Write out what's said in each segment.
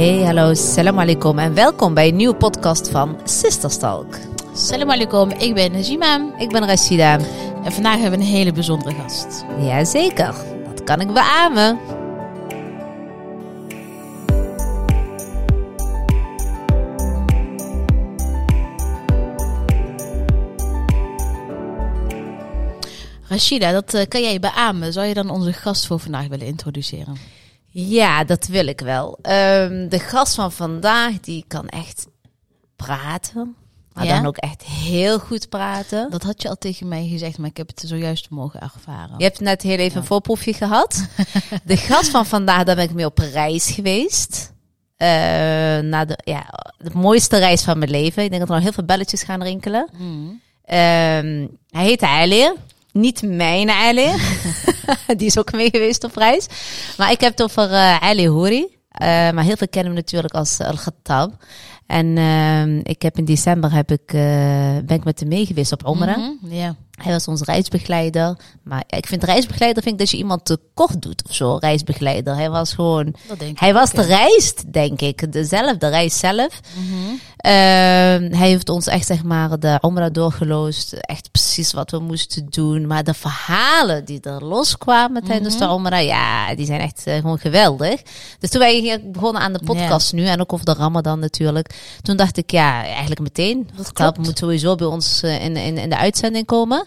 Hey, hallo, salam alaikum en welkom bij een nieuwe podcast van Sisterstalk. Salam alaikum, ik ben Najima Ik ben Rashida. en vandaag hebben we een hele bijzondere gast. Jazeker, dat kan ik beamen. Rashida, dat eh, kan jij beamen. Zou je dan onze gast voor vandaag willen introduceren? Ja, dat wil ik wel. Ehm, de gast van vandaag, die kan echt praten. Maar Ja? dan ook echt heel goed praten. Dat had je al tegen mij gezegd, maar ik heb het zojuist mogen ervaren. Je hebt net heel even een voorproefje gehad. De gast van vandaag, daar ben ik mee op reis geweest. Eh naar de, ja, de mooiste reis van mijn leven. Ik denk dat er nog heel veel belletjes gaan rinkelen. Mm. Ehm, hij heet Ali. Niet mijn Ali. Die is ook mee geweest op reis. Maar ik heb het over eh, Ali Houri. Eh, maar heel veel kennen hem natuurlijk als eh, Al-Khattab. En ehm, ik heb in december heb ik, eh, ben ik met hem mee geweest op Omra. Mhm, Ja. Hij was onze reisbegeleider. Maar ik vind reisbegeleider vind ik dat je iemand te kort doet of zo. Reisbegeleider. Hij was gewoon. Dat Hij was de reis, denk ik. De zelf, de reis zelf. Mhm. Ehm, hij heeft ons echt, zeg maar, de Omra doorgeloosd. Echt precies wat we moesten doen. Maar de verhalen die er loskwamen tijdens Mhm. de Omra, ja, die zijn echt eh, gewoon geweldig. Dus toen wij hier begonnen aan de podcast nu, en ook over de Ramadan natuurlijk. Toen dacht ik, ja, eigenlijk meteen. Dat klopt. moet sowieso bij ons eh, in, in, in de uitzending komen.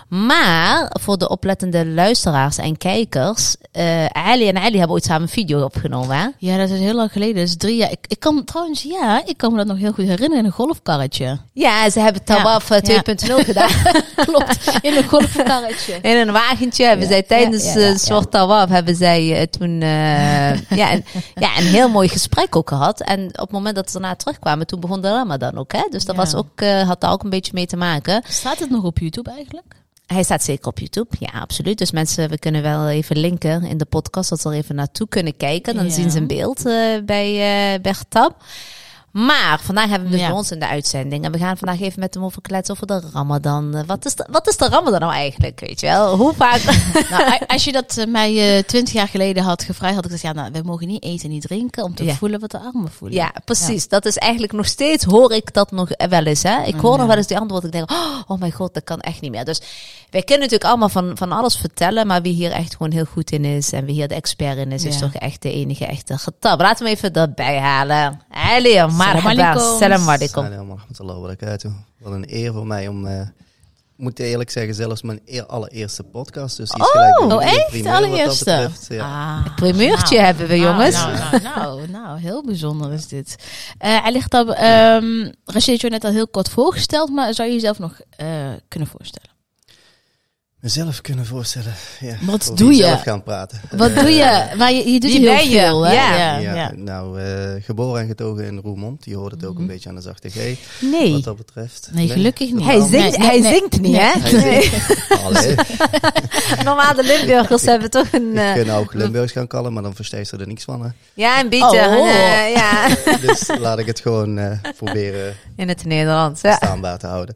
Maar voor de oplettende luisteraars en kijkers, eh Ali en Ali hebben ooit samen een video opgenomen. Hè? Ja, dat is heel lang geleden. Dat is drie jaar. Ik, ik kan trouwens, ja, ik kan me dat nog heel goed herinneren in een golfkarretje. Ja, ze hebben Tawaf Ja, eh, 2.0 gedaan. Klopt, in een golfkarretje. In een wagentje hebben Ja, zij tijdens een soort tawaf hebben zij eh, toen eh, ja, een, ja, een heel mooi gesprek ook gehad. En op het moment dat ze daarna terugkwamen, toen begon de Ramadan ook. Hè? Dus dat was ook, eh, had daar ook een beetje mee te maken. Staat het nog op YouTube eigenlijk? Hij staat zeker op YouTube, ja, absoluut. Dus mensen, we kunnen wel even linken in de podcast, dat ze er even naartoe kunnen kijken. Dan Ja. zien ze een beeld eh, bij, bij Getab. Maar vandaag hebben we dus Ja. bij ons in de uitzending. En we gaan vandaag even met hem over kletsen over de Ramadan. Eh, Wat is de, wat is de Ramadan nou eigenlijk? Weet je wel? Hoe vaak. Nou, als je dat mij twintig jaar geleden had gevraagd, had ik gezegd, ja, nou, we mogen niet eten, niet drinken, om te Ja. voelen wat de armen voelen. Ja, precies. Dat is eigenlijk nog steeds, hoor ik dat nog wel eens. Hè? Ik hoor nog wel eens die antwoord. Ik denk, oh, oh mijn god, dat kan echt niet meer. Dus wij kunnen natuurlijk allemaal van, van alles vertellen. Maar wie hier echt gewoon heel goed in is en wie hier de expert in is, is toch echt de enige echte getab. Laten we even erbij halen. Ali, Salam marhaba. alaikum. Salam alaikum. Wa barakatuh. Wat een eer voor mij om, eh, ik moet eerlijk zeggen, zelfs mijn eer, allereerste podcast. Dus die is Oh, gelijk oh, echt? primeur dat Allereerste? betreft, Ja. Ah, Het primeurtje nou, hebben we, nou, jongens. Nou, nou, nou, nou, heel bijzonder is dit. Eh hij ligt op, um, je net al heel kort voorgesteld, maar zou je jezelf nog eh, kunnen voorstellen? Mezelf kunnen voorstellen. Ja, Wat over doe je? gaan praten. Wat Eh, doe je? Maar je, je doet wie heel veel, hè? Ja. ja, Ja, ja. nou, eh, geboren en getogen in Roermond. Je hoort het ook Mhm. een beetje aan de zachte G, Nee, wat dat betreft. Nee, gelukkig niet. hij zingt, nee, hij nee, zingt niet, nee. hè? Hij zingt. Allee, Normaal de Limburgers hebben toch een... eh, ik kan ook Limburgs gaan kallen, maar dan versteest ze er niks van. Hè. ja, een beetje. Oh. eh, ja, Dus laat ik het gewoon eh, proberen in het Nederlands. Ja. staanbaar te houden.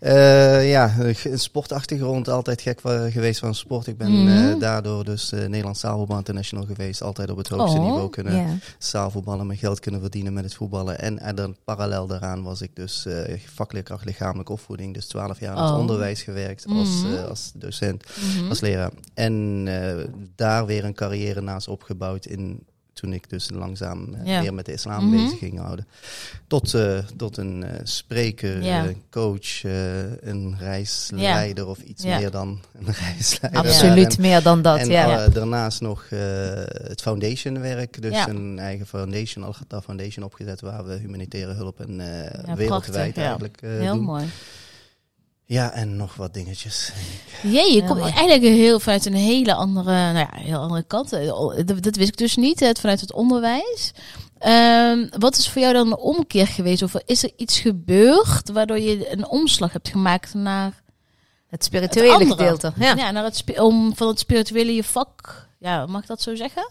Eh, ja, een sportachtergrond, altijd gek geweest van sport. Ik ben Mhm. eh, daardoor dus eh Nederlands zaalvoetbal international geweest. Altijd op het hoogste Oh, niveau kunnen Ja. zaalvoetballen, mijn geld kunnen verdienen met het voetballen. En, en dan parallel daaraan was ik dus eh vakleerkracht lichamelijke opvoeding. Dus 12 jaar in het Oh. onderwijs gewerkt als, Mhm. als docent, Mhm. als leraar. En daar weer een carrière naast opgebouwd in... Toen ik dus langzaam eh, Ja. meer met de islam Mhm. bezig ging houden. Tot, eh, tot een eh, spreker, Ja. eh, coach, eh, een reisleider of iets meer dan een reisleider. Absoluut meer dan dat, En ja. eh, daarnaast nog eh, het foundationwerk. Dus een eigen foundation, Al-Ghata Foundation opgezet. Waar we humanitaire hulp en eh, wereldwijd prachtig, ja. eigenlijk eh, Heel doen. mooi. Ja, en nog wat dingetjes. Jee, je Ja, komt eigenlijk heel vanuit een hele andere, nou ja, heel andere kant. Eh, Dat, dat wist ik dus niet, het vanuit het onderwijs. Ehm, wat is voor jou dan een omkeer geweest? Of is er iets gebeurd waardoor je een omslag hebt gemaakt naar Het spirituele gedeelte. Ja. Ja, naar het, om van het spirituele je vak, ja, mag ik dat zo zeggen?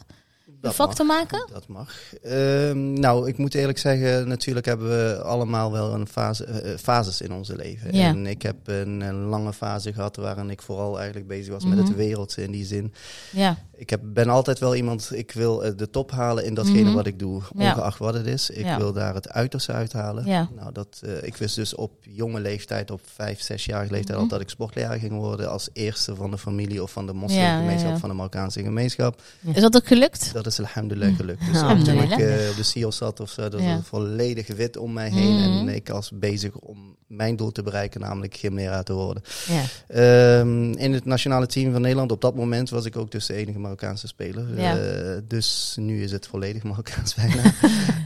Dat vak mag. te maken? Dat mag. Ehm, nou, ik moet eerlijk zeggen, natuurlijk hebben we allemaal wel een fase, eh, fases in onze leven. Ja. En ik heb een, een lange fase gehad waarin ik vooral eigenlijk bezig was met Mhm. het wereldse in die zin. Ja. Ik heb, ben altijd wel iemand, ik wil eh, de top halen in datgene Mhm. wat ik doe, Ja. ongeacht wat het is. Ik Ja. wil daar het uiterste uithalen. Ja. Nou, dat, eh, ik wist dus op jonge leeftijd, op vijf, zesjarige leeftijd, Mhm. al dat ik sportleraar ging worden als eerste van de familie of van de moslimgemeenschap, van de Marokkaanse gemeenschap. Is dat ook gelukt? Dat is alhamdulillah gelukt. Dus toen ik eh, op de CIO zat of zo, dat was een volledig wit om mij heen. Mhm. En ik was bezig om mijn doel te bereiken, namelijk gymleraar te worden. Ja. Ehm, in het nationale team van Nederland, op dat moment was ik ook dus de enige Marokkaanse speler. Eh, dus nu is het volledig Marokkaans bijna.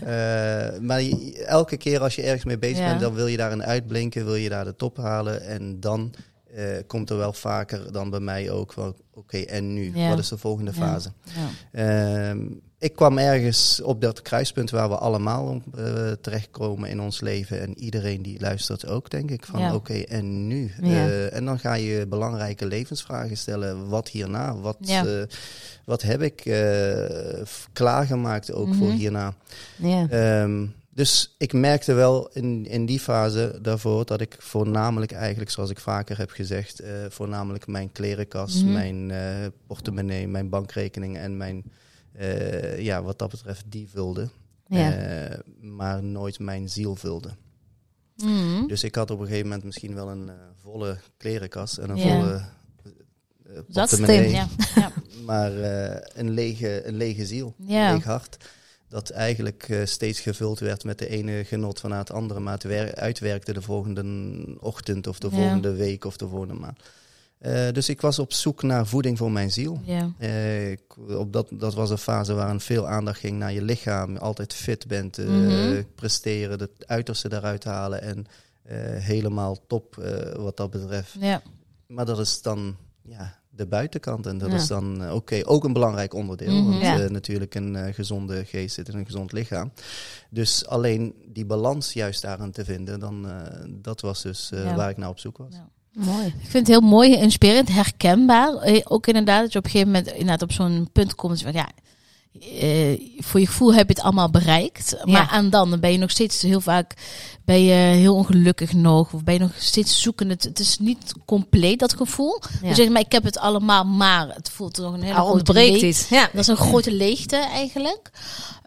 Eh, maar elke keer als je ergens mee bezig bent, dan wil je daarin uitblinken, wil je daar de top halen. En dan eh, komt er wel vaker dan bij mij ook van, oké, en nu? Ja. Wat is de volgende fase? Ja. Ehm, ik kwam ergens op dat kruispunt waar we allemaal op, eh, terechtkomen in ons leven. En iedereen die luistert ook, denk ik. Van Ja. oké, en nu? Eh, en dan ga je belangrijke levensvragen stellen. Wat hierna? Wat, wat heb ik klaargemaakt ook voor Mhm. hierna? Ja. Dus ik merkte wel in, in die fase daarvoor dat ik voornamelijk eigenlijk, zoals ik vaker heb gezegd, eh, voornamelijk mijn klerenkast, Mhm. mijn eh, portemonnee, mijn bankrekening en mijn, eh, ja, wat dat betreft, die vulde. Ja. Maar nooit mijn ziel vulde. Mhm. Dus ik had op een gegeven moment misschien wel een volle klerenkast en een Ja. volle eh, Dat portemonnee, Ja. Maar een, lege, een lege ziel, een leeg hart. Dat eigenlijk eh, steeds gevuld werd met de ene genot van het andere, maar het wer- uitwerkte de volgende ochtend of de Ja. volgende week of de volgende maand. Eh, dus ik was op zoek naar voeding voor mijn ziel. Ja. Eh, ik- op dat, dat was een fase waarin veel aandacht ging naar je lichaam. Altijd fit bent, Mhm. presteren, het uiterste eruit halen en helemaal top wat dat betreft. Ja. Maar dat is dan ja, de buitenkant. En dat Ja. is dan eh, oké, ook een belangrijk onderdeel. Mhm. Want Ja. eh, natuurlijk een eh, gezonde geest zit in een gezond lichaam. Dus alleen die balans juist daarin te vinden, dan, dat was dus Ja. waar ik naar op zoek was. Ja. Mooi. Ik vind het heel mooi, inspirerend, herkenbaar. Ook inderdaad dat je op een gegeven moment inderdaad op zo'n punt komt van ja, eh, voor je gevoel heb je het allemaal bereikt. Maar Ja. aan dan, dan ben je nog steeds heel vaak ben je heel ongelukkig nog. Of ben je nog steeds zoekend. Het, het is niet compleet dat gevoel. Ja. Je zegt, maar ik heb het allemaal, maar het voelt nog een hele Er grote ontbreekt leeg- iets. Ja. Dat is een grote leegte eigenlijk.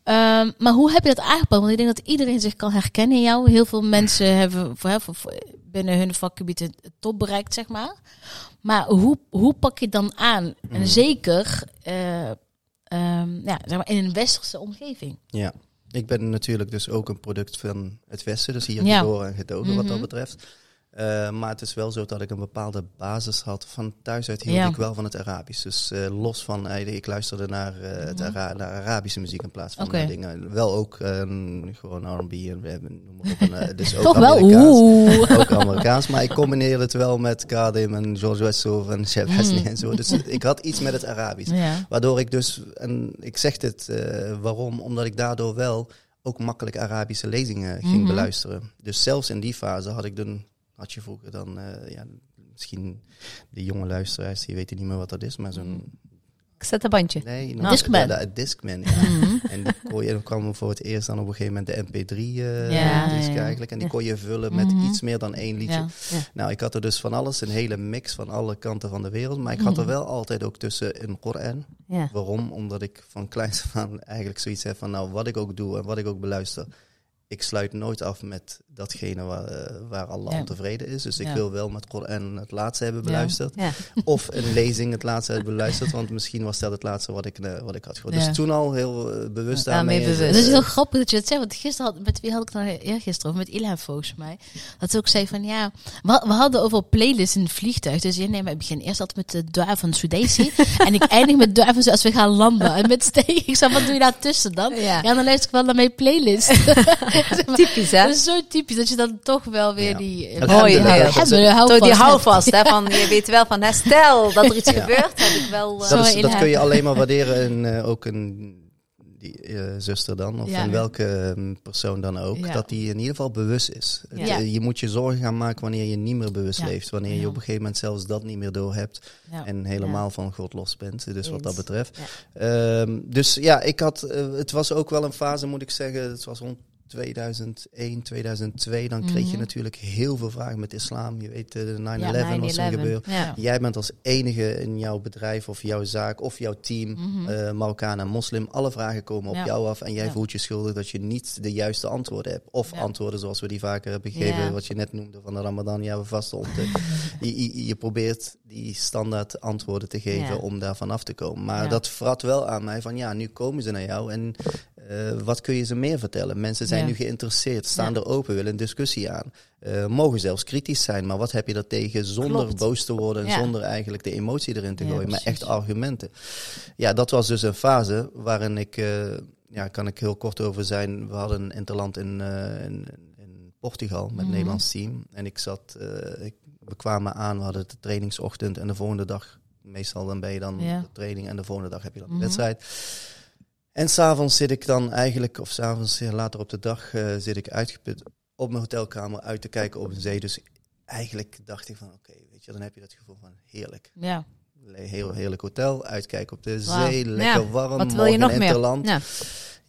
Ehm, maar hoe heb je dat aangepakt? Want ik denk dat iedereen zich kan herkennen in jou. Heel veel mensen hebben voor, voor- voor- binnen hun vakgebied het top bereikt, zeg maar. Maar hoe, hoe pak je het dan aan? En zeker eh, ehm, ja, zeg maar in een westerse omgeving. Ja, ik ben natuurlijk dus ook een product van het Westen, dus hier geboren en getogen wat dat Mhm. betreft. Eh, maar het is wel zo dat ik een bepaalde basis had. Van thuis uit hield Ja. ik wel van het Arabisch. Dus eh, los van, eh, ik luisterde naar, het Ara- naar Arabische muziek in plaats van Mhm. Dingen. Wel ook eh, gewoon R&B en en noem maar op. En, dus ook Toch wel, Amerikaans. oeh. Ook Amerikaans, maar ik combineerde het wel met Kadim en George Wessel en Chef Mm. Hasney en zo. Dus ik had iets met het Arabisch. Ja. Waardoor ik dus, en ik zeg dit waarom, omdat ik daardoor wel ook makkelijk Arabische lezingen ging Mhm. beluisteren. Dus zelfs in die fase had ik dan, had je vroeger dan, eh, ja, misschien de jonge luisteraars, die weten niet meer wat dat is, maar zo'n, Ik zet een bandje. nee, Nou. Discman. Ja, Discman, ja. Mhm. En die kon je, dan kwam voor het eerst dan op een gegeven moment de MP3 eh Ja, disc ja. eigenlijk. En die kon je vullen met Mhm. iets meer dan één liedje. Nou, ik had er dus van alles, een hele mix van alle kanten van de wereld. Maar ik had er Mhm. wel altijd ook tussen een Koran. Ja. Waarom? Omdat ik van kleins af aan eigenlijk zoiets heb van, nou, wat ik ook doe en wat ik ook beluister, ik sluit nooit af met datgene waar, eh, waar Allah Ja. ontevreden is. Dus ik Ja. wil wel met Koran het laatste hebben beluisterd. Ja. Of een lezing het laatste hebben beluisterd, want misschien was dat het laatste wat ik, eh, wat ik had gehoord. Ja. Dus toen al heel eh, bewust Ja, daarmee. mee bewust. Het is heel grappig dat je het zegt. Want gisteren had, met wie had ik dan eergisteren? Of met Ilham volgens mij. Dat ze ook zei van ja, we, we hadden over playlists in het vliegtuig. Dus ja, nee, maar ik begin eerst altijd met de dua van Sudaisi. en ik eindig met dua van als we gaan landen. En met steek. Ik zei, wat doe je daartussen dan? Ja. Ja, dan luister ik wel naar mijn playlist. Typisch, hè? Dat is zo typisch dat je dan toch wel weer Ja. die... eh, Alhamdulillah, Mooi, dat ja. is- Alhamdulillah, hou Door die vast. houvast, hè? Van, je weet wel van, stel dat er iets Ja. gebeurt, heb ik wel... eh, Dat, is, kun je alleen maar waarderen in eh, ook een die eh, zuster dan, of Ja. van welke mm, persoon dan ook, Ja. dat die in ieder geval bewust is. Het, Ja. eh, je moet je zorgen gaan maken wanneer je niet meer bewust Ja. leeft. Wanneer je op een gegeven moment zelfs dat niet meer door hebt Ja. en helemaal van God los bent. Dus wat dat betreft. Ehm, dus ja, ik had, eh, het was ook wel een fase, moet ik zeggen. Het was rond 2001, 2002. Dan kreeg je Mhm. natuurlijk heel veel vragen met islam. Je weet, eh, de 9-11 Ja, was er 9/11. gebeurd. Ja. Jij bent als enige in jouw bedrijf of jouw zaak of jouw team, eh Marokkaan en moslim, alle vragen komen op Ja. jou af en jij voelt je schuldig dat je niet de juiste antwoorden hebt. Of antwoorden zoals we die vaker hebben gegeven, wat je net noemde van de Ramadan, ja, we vasten om te... je, je, je probeert die standaard antwoorden te geven om daar vanaf te komen. Maar dat vrat wel aan mij van ja, nu komen ze naar jou en eh, wat kun je ze meer vertellen? Mensen zijn Ja. nu geïnteresseerd, staan Ja. er open, willen een discussie aan. Eh, mogen zelfs kritisch zijn, maar wat heb je er tegen zonder Klopt. boos te worden en Ja. zonder eigenlijk de emotie erin te gooien, maar echt argumenten. Ja, dat was dus een fase waarin ik, eh, ja, kan ik heel kort over zijn. We hadden een interland in, in, in Portugal met het Mhm. Nederlands team. En ik zat, ik, we kwamen aan, we hadden de trainingsochtend en de volgende dag, meestal dan ben je dan de training en de volgende dag heb je dan de Mhm. wedstrijd. En s'avonds zit ik dan eigenlijk, of s'avonds later op de dag, eh, zit ik uitgeput op mijn hotelkamer uit te kijken op een zee. Dus eigenlijk dacht ik van, oké, weet je, dan heb je dat gevoel van heerlijk. Ja. Heel heerlijk hotel, uitkijken op de zee, lekker Ja, warm, Wat wil je nog meer? Ja.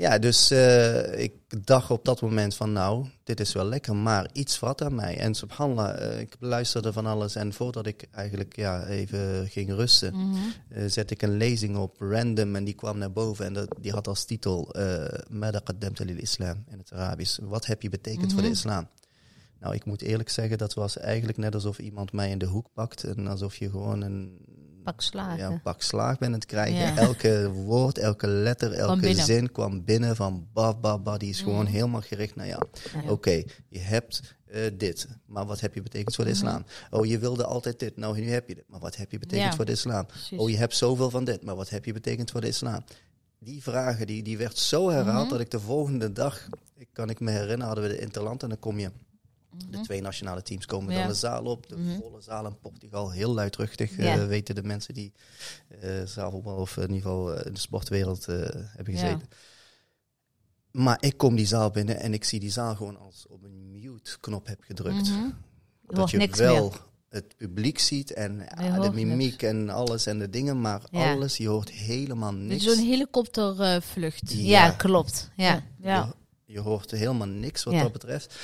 Ja, dus eh, ik dacht op dat moment van nou, dit is wel lekker, maar iets wat aan mij. En subhanallah, eh, ik beluisterde van alles en voordat ik eigenlijk ja, even ging rusten, eh, zette ik een lezing op random en die kwam naar boven en dat, die had als titel Mada lil Islam in het Arabisch. Wat heb je betekend voor de Mhm. islam? Nou, ik moet eerlijk zeggen, dat was eigenlijk net alsof iemand mij in de hoek pakt en alsof je gewoon een Pak slagen. ja, een pak slaag aan het krijgen. Ja. Elke woord, elke letter, elke zin kwam binnen van ba, ba, ba. Die is gewoon Mhm. helemaal gericht naar jou. Ja. Oké, je hebt eh, dit, maar wat heb je betekend voor de Mhm. islam? Oh, je wilde altijd dit, nou nu heb je dit, maar wat heb je betekend voor de islam? Precies. Oh, je hebt zoveel van dit, maar wat heb je betekend voor de islam? Die vragen, die, die werd zo herhaald Mhm. dat ik de volgende dag, ik kan ik me herinneren, hadden we de interland en dan kom je de Mhm. twee nationale teams komen Ja. dan de zaal op. De Mhm. volle zaal in Portugal. Heel luidruchtig. Ja. eh, weten de mensen die eh zaalvoetbal of in ieder geval eh, in de sportwereld eh, hebben Ja. gezeten. Maar ik kom die zaal binnen en ik zie die zaal gewoon als op een mute-knop heb gedrukt. Mhm. Dat je niks wel meer. het publiek ziet en ja, de mimiek en alles en de dingen, maar Ja. alles, je hoort helemaal niks. zo'n helikoptervlucht. Ja, klopt. Ja. ja. Je, je hoort helemaal niks wat Ja. dat betreft.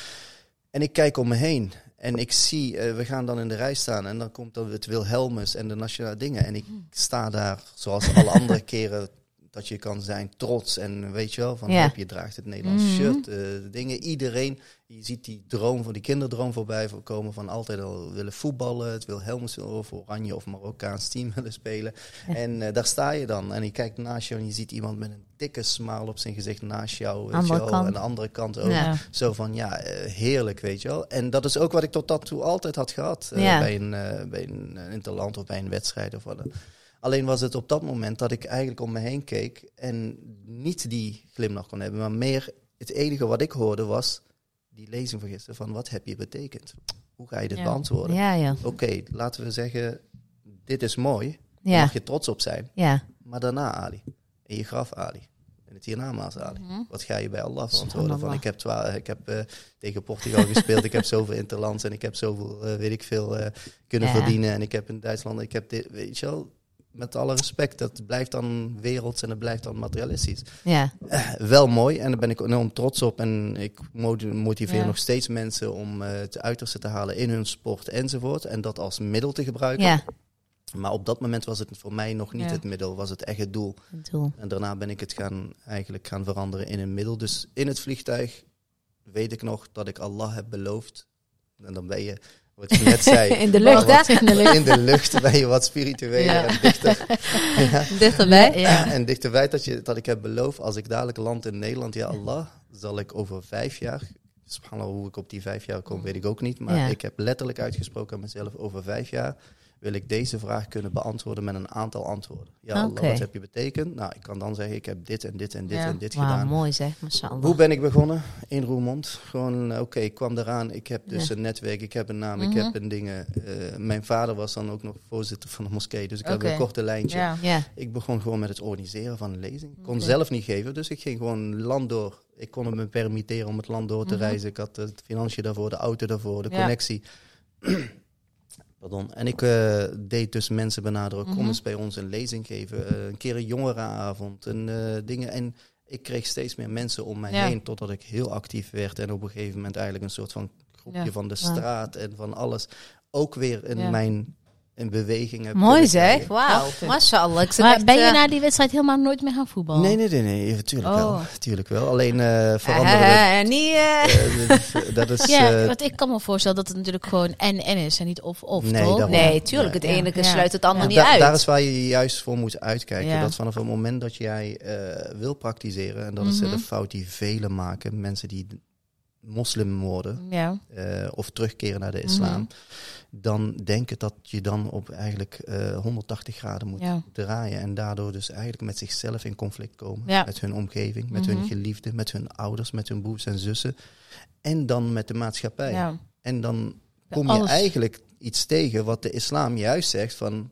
En ik kijk om me heen en ik zie, eh, we gaan dan in de rij staan en dan komt dan het Wilhelmus en de nationale dingen. En ik sta daar, zoals alle andere keren dat je kan zijn, trots en weet je wel, van Ja. heb je draagt het Nederlands Mhm. shirt, de dingen. Iedereen, je ziet die droom van die kinderdroom voorbij komen van altijd al willen voetballen, het wil of Oranje of Marokkaans team willen spelen. Ja. En eh, daar sta je dan en je kijkt naast jou en je ziet iemand met een dikke smile op zijn gezicht naast jou, weet je wel, en de andere kant ook. Ja. Zo van, ja, eh, heerlijk, weet je wel. En dat is ook wat ik tot dat toe altijd had gehad. eh, bij, een, bij een interland of bij een wedstrijd of wat dan. Alleen was het op dat moment dat ik eigenlijk om me heen keek en niet die glimlach kon hebben, maar meer het enige wat ik hoorde was die lezing van gisteren van wat heb je betekend? Hoe ga je dit Ja. beantwoorden? Ja, ja. Oké, laten we zeggen, dit is mooi, daar mag je trots op zijn. Ja. Maar daarna Ali, in je graf Ali, in het hiernamaals Ali. Mhm. Wat ga je bij Allah verantwoorden? Van, ik heb, twa- ik heb eh, tegen Portugal gespeeld, ik heb zoveel interlands en ik heb zoveel, eh, weet ik veel, eh, kunnen verdienen. En ik heb in Duitsland, ik heb dit, weet je wel, met alle respect, dat blijft dan werelds en dat blijft dan materialistisch. Ja. Eh, wel mooi en daar ben ik enorm trots op. En ik mo- motiveer Ja. nog steeds mensen om eh, het uiterste te halen in hun sport enzovoort. En dat als middel te gebruiken. Ja. Maar op dat moment was het voor mij nog niet Ja. het middel, was het echt het doel. Het doel. En daarna ben ik het gaan, eigenlijk gaan veranderen in een middel. Dus in het vliegtuig weet ik nog dat ik Allah heb beloofd. En dan ben je, wat je net zei, In de lucht, wat-? In de lucht. in de lucht ben je wat spiritueler Ja. en dichter. Ja. Dichterbij. Ja. En dichterbij dat, je, dat ik heb beloofd, als ik dadelijk land in Nederland, ja Allah, zal ik over vijf jaar, subhanallah hoe ik op die vijf jaar kom, weet ik ook niet, maar Ja. ik heb letterlijk uitgesproken aan mezelf, over vijf jaar wil ik deze vraag kunnen beantwoorden met een aantal antwoorden. Ja, Allah, wat heb je betekend? Nou, ik kan dan zeggen, ik heb dit en dit en dit Ja. en dit gedaan. mooi zeg, mashallah. Hoe ben ik begonnen? In Roermond. Gewoon, eh, oké, ik kwam eraan. Ik heb dus Ja. een netwerk, ik heb een naam, ik Mhm. heb een dingen. Eh, mijn vader was dan ook nog voorzitter van de moskee, dus ik heb een korte lijntje. Ja. Ik begon gewoon met het organiseren van een lezing. Ik kon zelf niet geven, dus ik ging gewoon land door. Ik kon het me permitteren om het land door te Mhm. reizen. Ik had het financiën daarvoor, de auto daarvoor, de Ja. connectie. Pardon. En ik eh, deed dus mensen benaderen, kom Mhm. eens bij ons een lezing geven. eh, een keer een jongerenavond en eh, dingen. En ik kreeg steeds meer mensen om mij Ja. heen, totdat ik heel actief werd. En op een gegeven moment eigenlijk een soort van groepje Ja. van de straat en van alles. Ook weer in Ja. mijn in beweging heb mooi zeg. Wauw, mashallah. Ik zit Maar echt, ben je eh, na die wedstrijd helemaal nooit meer gaan voetballen? Nee, nee, nee, nee, natuurlijk Oh. wel. Tuurlijk wel. Alleen eh eh, veranderen. eh, eh, niet... dat is. Ja, want ik kan me voorstellen dat het natuurlijk gewoon en-en is en niet of-of, Nee, toch? nee, tuurlijk. Het ene Ja. sluit het andere Ja. niet da- uit. daar is waar je juist voor moet uitkijken. Ja. Dat vanaf het moment dat jij eh, wil praktiseren, en dat is Mhm. de fout die velen maken, mensen die moslim worden Ja. eh, of terugkeren naar de islam, Mhm. dan denken dat je dan op eigenlijk eh 180 graden moet Ja. draaien. En daardoor dus eigenlijk met zichzelf in conflict komen. Ja. Met hun omgeving, met Mhm. hun geliefden, met hun ouders, met hun broers en zussen. En dan met de maatschappij. En dan kom je alles. eigenlijk iets tegen wat de islam juist zegt van...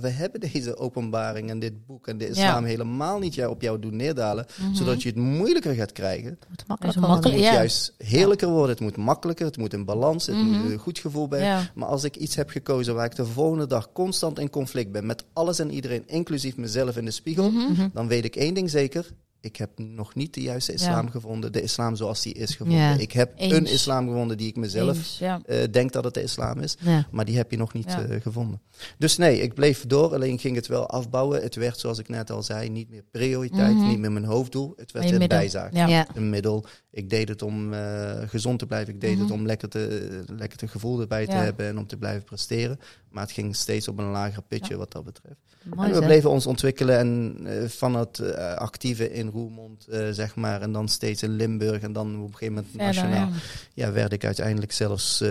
We hebben deze openbaring en dit boek en de islam helemaal niet jou- op jou doen neerdalen, Mhm. zodat je het moeilijker gaat krijgen. Het moet makkelijker Het moet Ja. juist heerlijker worden, het moet makkelijker, het moet in balans, het Mhm. moet een goed gevoel bij. Ja. Maar als ik iets heb gekozen waar ik de volgende dag constant in conflict ben met alles en iedereen, inclusief mezelf in de spiegel, Mhm. dan weet ik één ding zeker. Ik heb nog niet de juiste islam Ja. gevonden, de islam zoals die is gevonden. Ja. Ik heb Eens. een islam gevonden die ik mezelf Eens, ja. eh, denk dat het de islam is. Maar die heb je nog niet eh, gevonden. Dus nee, ik bleef door. Alleen ging het wel afbouwen. Het werd, zoals ik net al zei, niet meer prioriteit. Mhm. Niet meer mijn hoofddoel. Het werd Een bijzaak. Een middel. Ik deed het om eh, gezond te blijven. Ik deed Mhm. het om lekker te, lekker te gevoel erbij te hebben. En om te blijven presteren. Maar het ging steeds op een lager pitje wat dat betreft. Mooi en we bleven ons ontwikkelen. En eh, van het eh, actieve in Roermond, eh, zeg maar. En dan steeds in Limburg. En dan op een gegeven moment nationaal ja. ja, werd ik uiteindelijk zelfs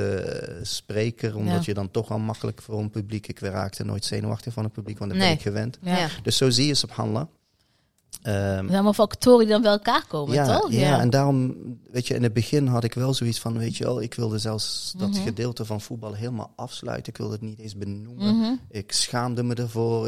spreker. Omdat Ja. je dan toch wel makkelijk voor een publiek... Ik raakte nooit zenuwachtig van het publiek, want dat Nee. ben ik gewend. Dus zo zie je subhanallah. Ehm, Het zijn allemaal factoren die dan bij elkaar komen, ja, toch? ja, en daarom, weet je, in het begin had ik wel zoiets van, weet je wel, ik wilde zelfs dat Mhm. gedeelte van voetbal helemaal afsluiten. Ik wilde het niet eens benoemen. Mhm. Ik schaamde me ervoor.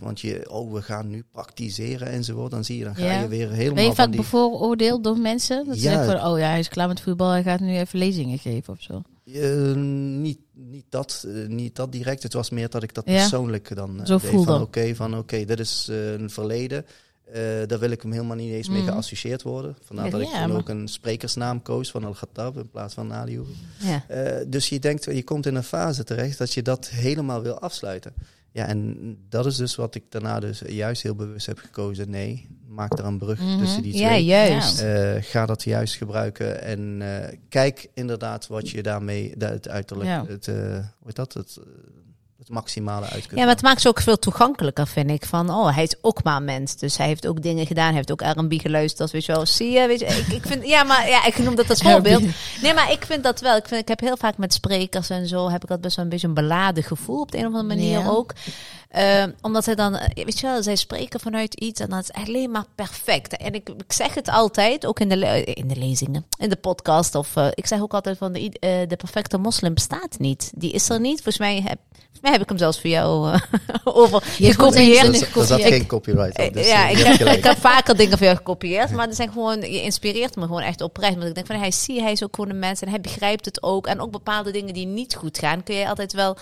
Want je, oh, we gaan nu praktiseren enzovoort. Dan zie je, dan ga Ja. je weer helemaal Ben je vaak die... bevooroordeeld door mensen? Dat ze Ja. zeggen van, oh ja, hij is klaar met voetbal, hij gaat nu even lezingen geven of zo. Eh, niet, niet, dat, eh, niet dat direct. Het was meer dat ik dat Ja. persoonlijk dan eh, Zo deed. Van oké, van oké, dit is een verleden. Daar wil ik hem helemaal niet eens mee Mhm. geassocieerd worden. Vandaar Ja, dat ik ja, maar- ook een sprekersnaam koos van Al-Ghattab in plaats van Ali dus je denkt, je komt in een fase terecht dat je dat helemaal wil afsluiten. Ja, en dat is dus wat ik daarna dus juist heel bewust heb gekozen. Nee, maak er een brug Mhm. tussen die ja, twee. juist. Eh, ga dat juist gebruiken en eh, kijk inderdaad wat je daarmee da- het uiterlijk, Ja. het, eh, hoe heet dat, het, het maximale uit kunt Ja, maar het maakt ze ook veel toegankelijker, vind ik. Van, oh, hij is ook maar een mens. Dus hij heeft ook dingen gedaan. Hij heeft ook R&B geluisterd. Weet je wel, zie je? Weet je ik, ik vind, ja, maar ja, ik noem dat als voorbeeld. Nee, maar ik vind dat wel. Ik, vind, ik heb heel vaak met sprekers en zo, heb ik dat best wel een beetje een beladen gevoel op de een of andere manier Ja. ook. Eh, omdat zij dan, eh, weet je wel, zij spreken vanuit iets en dan is alleen maar perfect. En ik, ik zeg het altijd, ook in de, le- in de lezingen, in de podcast. Of eh, ik zeg ook altijd van de, eh, de perfecte moslim bestaat niet. Die is er niet. Volgens mij heb, volgens mij heb ik hem zelfs voor jou eh, over Je gekopieerd. Er zat- geen copyright op, dus ja, eh, ik heb, ik heb vaker dingen van jou gekopieerd, maar er zijn gewoon, je inspireert me gewoon echt oprecht. Want ik denk van, hij zie, hij is ook gewoon een mens en hij begrijpt het ook. En ook bepaalde dingen die niet goed gaan, kun je altijd wel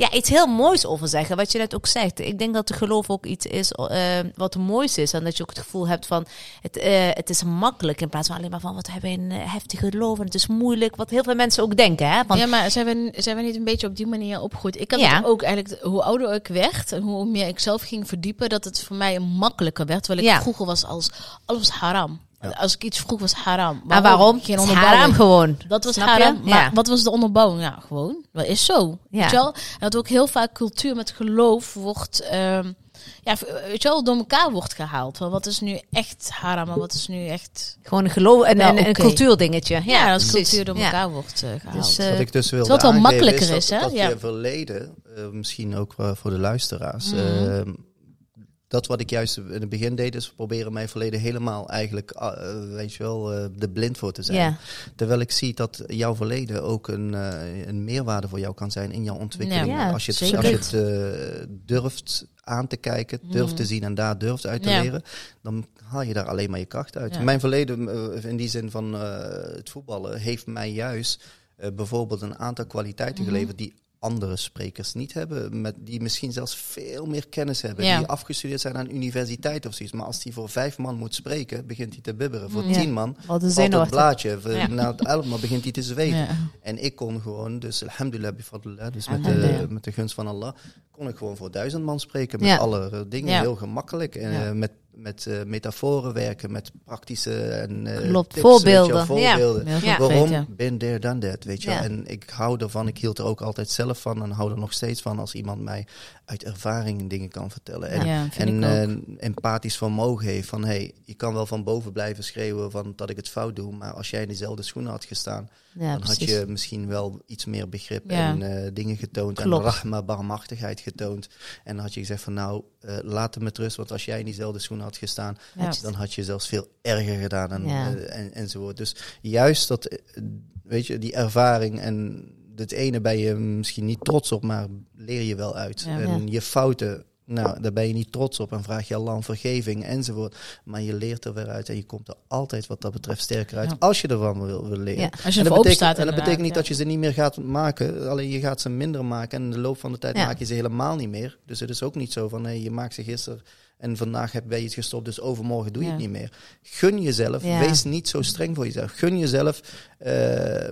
ja, iets heel moois over zeggen. Wat je net ook zegt. Ik denk dat de geloof ook iets is eh, wat moois is. En dat je ook het gevoel hebt van, het, eh, het is makkelijk in plaats van alleen maar van, wat hebben we een eh, heftig geloof en het is moeilijk. Wat heel veel mensen ook denken, hè. Want, ja, maar zijn we, zijn we niet een beetje op die manier opgegroeid? Ik had Ja. het ook eigenlijk, hoe ouder ik werd en hoe meer ik zelf ging verdiepen, dat het voor mij makkelijker werd. Terwijl ik Ja. vroeger was als alles was haram. Als ik iets vroeg was haram. Maar waarom? Geen Het is onderbouwing. haram gewoon. Dat was Snap je? haram. Maar Ja. wat was de onderbouwing? Ja, gewoon. Dat is zo. Ja. Weet je wel? En dat ook heel vaak cultuur met geloof wordt... ehm, ja, weet je wel, door elkaar wordt gehaald. Van wat is nu echt haram en wat is nu echt... Gewoon een geloof en, Nou, en, en een oké. cultuurdingetje. Ja, Ja, dat precies. cultuur door Ja. elkaar wordt eh, gehaald. Dus, Wat ik dus wilde Terwijl het wel makkelijker dat, is, hè? Dat Ja. je verleden, eh, misschien ook wel voor de luisteraars... Eh, dat wat ik juist in het begin deed, is proberen mijn verleden helemaal eigenlijk, eh, weet je wel, eh de blind voor te zijn. Terwijl ik zie dat jouw verleden ook een, eh, een meerwaarde voor jou kan zijn in jouw ontwikkeling. Ja, als je het, zeker. als je het durft aan te kijken, durft te zien en daar durft uit te Ja. leren, dan haal je daar alleen maar je kracht uit. Mijn verleden, in die zin van het voetballen, heeft mij juist bijvoorbeeld een aantal kwaliteiten Mhm. geleverd die andere sprekers niet hebben. Met, die misschien zelfs veel meer kennis hebben. Ja. Die afgestudeerd zijn aan universiteit of zoiets. Maar als hij voor vijf man moet spreken, begint hij te bibberen. Voor Ja. tien man valt het blaadje. Ja. Na het elf man begint hij te zweven. Ja. En ik kon gewoon, dus alhamdulillah dus met de, met de gunst van Allah, kon ik gewoon voor duizend man spreken. Met Ja. alle eh, dingen, Ja. heel gemakkelijk. En Ja. eh, met, met eh, metaforen werken, met praktische en eh, Klopt, tips, wel, voorbeelden. Ja. voorbeelden. Ja. Waarom? ja. Ben there, done that, weet je. Ja. En ik hou ervan, ik hield er ook altijd zelf van en hou er nog steeds van als iemand mij uit ervaring dingen kan vertellen. En, en eh, empathisch vermogen heeft van, hey, je kan wel van boven blijven schreeuwen van dat ik het fout doe, maar als jij in dezelfde schoenen had gestaan, dan had je misschien wel iets meer begrip en dingen getoond Klopt. en rahma, barmhartigheid getoond. En dan had je gezegd van, nou, laat hem met rust, want als jij in diezelfde schoenen had gestaan, Ja. dan had je zelfs veel erger gedaan en, Ja. eh, en, enzovoort. Dus juist dat, eh, weet je, die ervaring en het ene ben je misschien niet trots op, maar leer je wel uit. Ja. en je fouten, nou, daar ben je niet trots op en vraag je Allah om vergeving enzovoort. Maar je leert er weer uit en je komt er altijd wat dat betreft sterker uit Ja. als je ervan wil, wil leren. Ja. Als je En dat, betekent, staat en dat betekent niet dat je ze niet meer gaat maken, alleen je gaat ze minder maken en in de loop van de tijd maak je ze helemaal niet meer. Dus het is ook niet zo van hey, je maakt ze gisteren en vandaag heb, je het gestopt, dus overmorgen doe je het niet meer. Gun jezelf, wees niet zo streng voor jezelf. Gun jezelf, eh,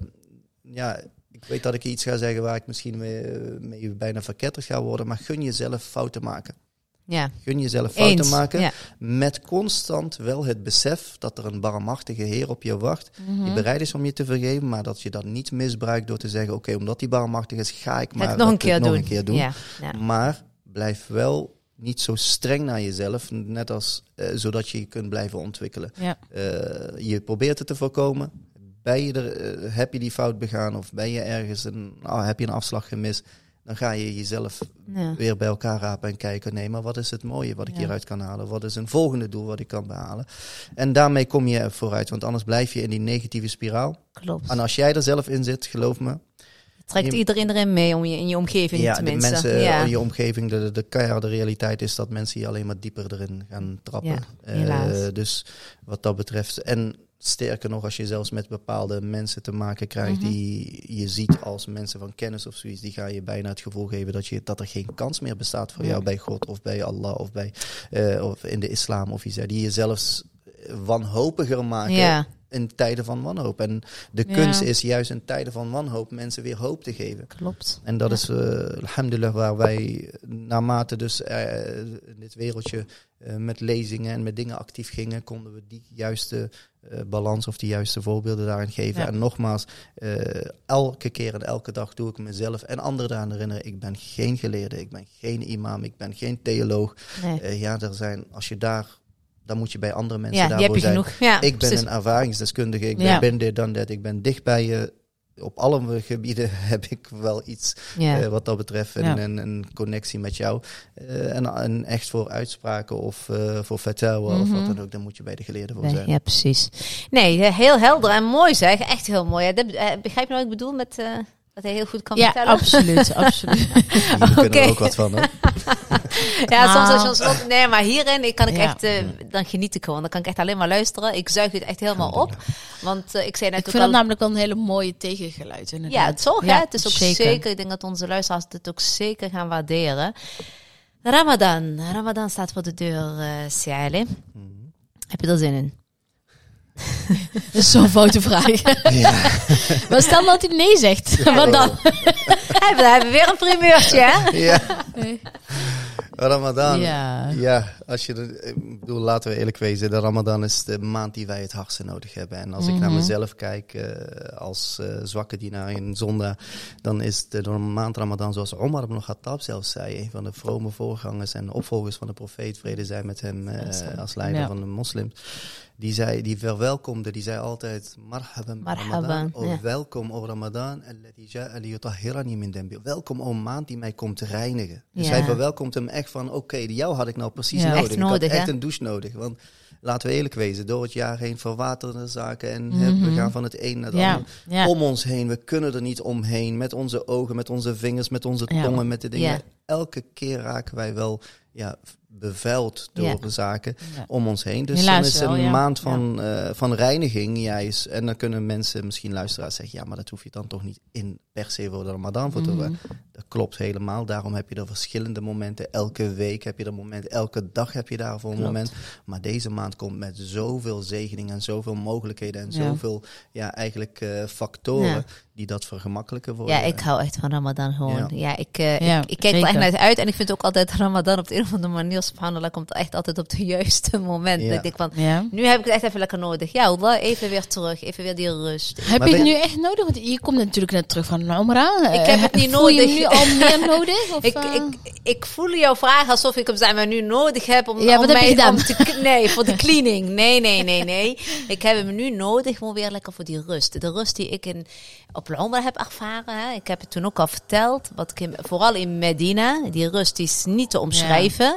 ja, ik weet dat ik iets ga zeggen waar ik misschien mee, mee bijna verketterd ga worden, maar gun jezelf fouten maken. Ja, Gun jezelf fouten eens. maken. Ja. Met constant wel het besef dat er een barmhartige Heer op je wacht. Mhm. Die bereid is om je te vergeven, maar dat je dat niet misbruikt door te zeggen: Oké, omdat die barmhartig is, ga ik maar nog een keer nog doen. een keer doen. Ja, ja. Maar blijf wel niet zo streng naar jezelf, net als eh, zodat je je kunt blijven ontwikkelen. Ja. Eh, je probeert het te voorkomen. Ben je er, eh, heb je die fout begaan of ben je ergens een, ah, heb je een afslag gemist? Dan ga je jezelf Ja. weer bij elkaar rapen en kijken. Nee, maar wat is het mooie wat ik Ja. hieruit kan halen? Wat is een volgende doel wat ik kan behalen? En daarmee kom je vooruit, want anders blijf je in die negatieve spiraal. Klopt. En als jij er zelf in zit, geloof me, Trekt iedereen erin mee om je in je omgeving ja, tenminste. mensen ja. in je omgeving, de, de keiharde realiteit is dat mensen je alleen maar dieper erin gaan trappen. Ja, Eh, helaas. dus wat dat betreft. En sterker nog, als je zelfs met bepaalde mensen te maken krijgt Mhm. die je ziet als mensen van kennis of zoiets, die ga je bijna het gevoel geven dat, je, dat er geen kans meer bestaat voor jou bij God of bij Allah of, bij, eh, of in de islam of iets. Die je zelfs wanhopiger maken ja. In tijden van wanhoop. En de Ja. kunst is juist in tijden van wanhoop mensen weer hoop te geven. klopt. En dat Ja. is, eh alhamdulillah, waar wij naarmate dus eh, in dit wereldje eh, met lezingen en met dingen actief gingen, konden we die juiste balans of die juiste voorbeelden daarin geven. Ja. En nogmaals, elke keer en elke dag doe ik mezelf en anderen eraan herinneren, ik ben geen geleerde, ik ben geen imam, ik ben geen theoloog. Nee. Ja, er zijn, als je daar, dan moet je bij andere mensen Ja, daarvoor heb je zijn. genoeg. Ja, Ik ben precies. een ervaringsdeskundige. Ik Ja. ben dit dan dat. Ik ben dicht bij je. Op alle gebieden heb ik wel iets eh, wat dat betreft. Ja. een, connectie met jou. Eh, en, en echt voor uitspraken of eh, voor vertellen of wat Mhm. dan ook. Dan moet je bij de geleerden voor Nee, zijn. ja, precies. Nee, heel helder en mooi zeg. Echt heel mooi. Dat- begrijp je nou wat ik bedoel met dat hij heel goed kan Ja, vertellen? absoluut, absoluut. Hier kunnen Oké. er ook wat van. Hè? Ja, soms als je Nou. ons wat- Nee, maar hierin ik kan ik Ja. echt, eh, dan geniet ik gewoon. Dan kan ik echt alleen maar luisteren. Ik zuig dit echt helemaal op. Want eh, ik zei net Ik ook vind al... namelijk wel een hele mooie tegengeluid. Inderdaad. Ja, het toch, Ja, hè? Het is ook zeker. Ik denk dat onze luisteraars dit ook zeker gaan waarderen. Ramadan. Ramadan staat voor de deur, eh. Mhm. Heb je er zin in? Dat is zo'n foute vraag. maar stel dat hij nee zegt. Wat dan? we hebben we weer een primeurtje, hè? ja. Ramadan. Ja. Ja. Als je de, ik bedoel, laten we eerlijk wezen, de Ramadan is de maand die wij het hardste nodig hebben. En als ik naar Mhm. mezelf kijk, eh, als eh, zwakke dienaar in zondag, dan is de, de maand Ramadan, zoals Omar ibn Khattab zelfs zei, een van de vrome voorgangers en opvolgers van de profeet, vrede zij met hem eh, als leider Ja. van de moslims. Die, zei, die verwelkomde, die zei altijd, marhaban, Marhaban, Ramadan, oh, ja. welkom o Ramadan, min dambi. welkom o maand die mij komt reinigen. Dus Ja. hij verwelkomt hem echt van, oké, jou had ik nou precies. Nodig. Echt ik nodig, had echt een douche nodig, want laten we eerlijk wezen, door het jaar heen verwaterde zaken en Mhm. we gaan van het een naar het Ja. ander Ja. om ons heen. We kunnen er niet omheen, met onze ogen, met onze vingers, met onze Ja. tongen, met de dingen. Elke keer raken wij wel ja, bevuild door Ja. zaken Ja. om ons heen. Dus Helaas dan is wel, een ja. maand van, eh, van reiniging juist. En dan kunnen mensen, misschien luisteraars, zeggen... ja, maar dat hoef je dan toch niet in per se voor de Ramadan voor te doen. Dat klopt helemaal. Daarom heb je er verschillende momenten. Elke week heb je er momenten. Elke dag heb je daarvoor een moment. Maar deze maand komt met zoveel zegeningen en zoveel mogelijkheden... en zoveel, ja, eigenlijk eh, factoren. Die dat vergemakkelijker worden. Ja, ik hou echt van Ramadan gewoon. Ja. Ja, ik, eh, Ja, ik, ik kijk er echt naar uit. En ik vind ook altijd Ramadan op de een of andere manier, subhanallah, komt echt altijd op het juiste moment. Ja. Dat ik denk van, Ja. nu heb ik het echt even lekker nodig. Ja, Allah, even weer terug. Even weer die rust. Heb Maar je het nu echt nodig? Want je komt natuurlijk net terug van Umrah. Ik heb het niet Voel je nodig. nu al meer nodig? Of, Ik, eh? ik, ik voel jouw vraag alsof ik hem zeg maar, nu nodig heb om, Ja, om heb mij gedaan? om te Nee, voor de cleaning. Nee, nee, nee, nee. Ik heb hem nu nodig gewoon weer lekker voor die rust. De rust die ik in, op Umrah heb ervaren. Hè. Ik heb het toen ook al verteld. Wat ik in- vooral in Medina. Die rust is niet te omschrijven.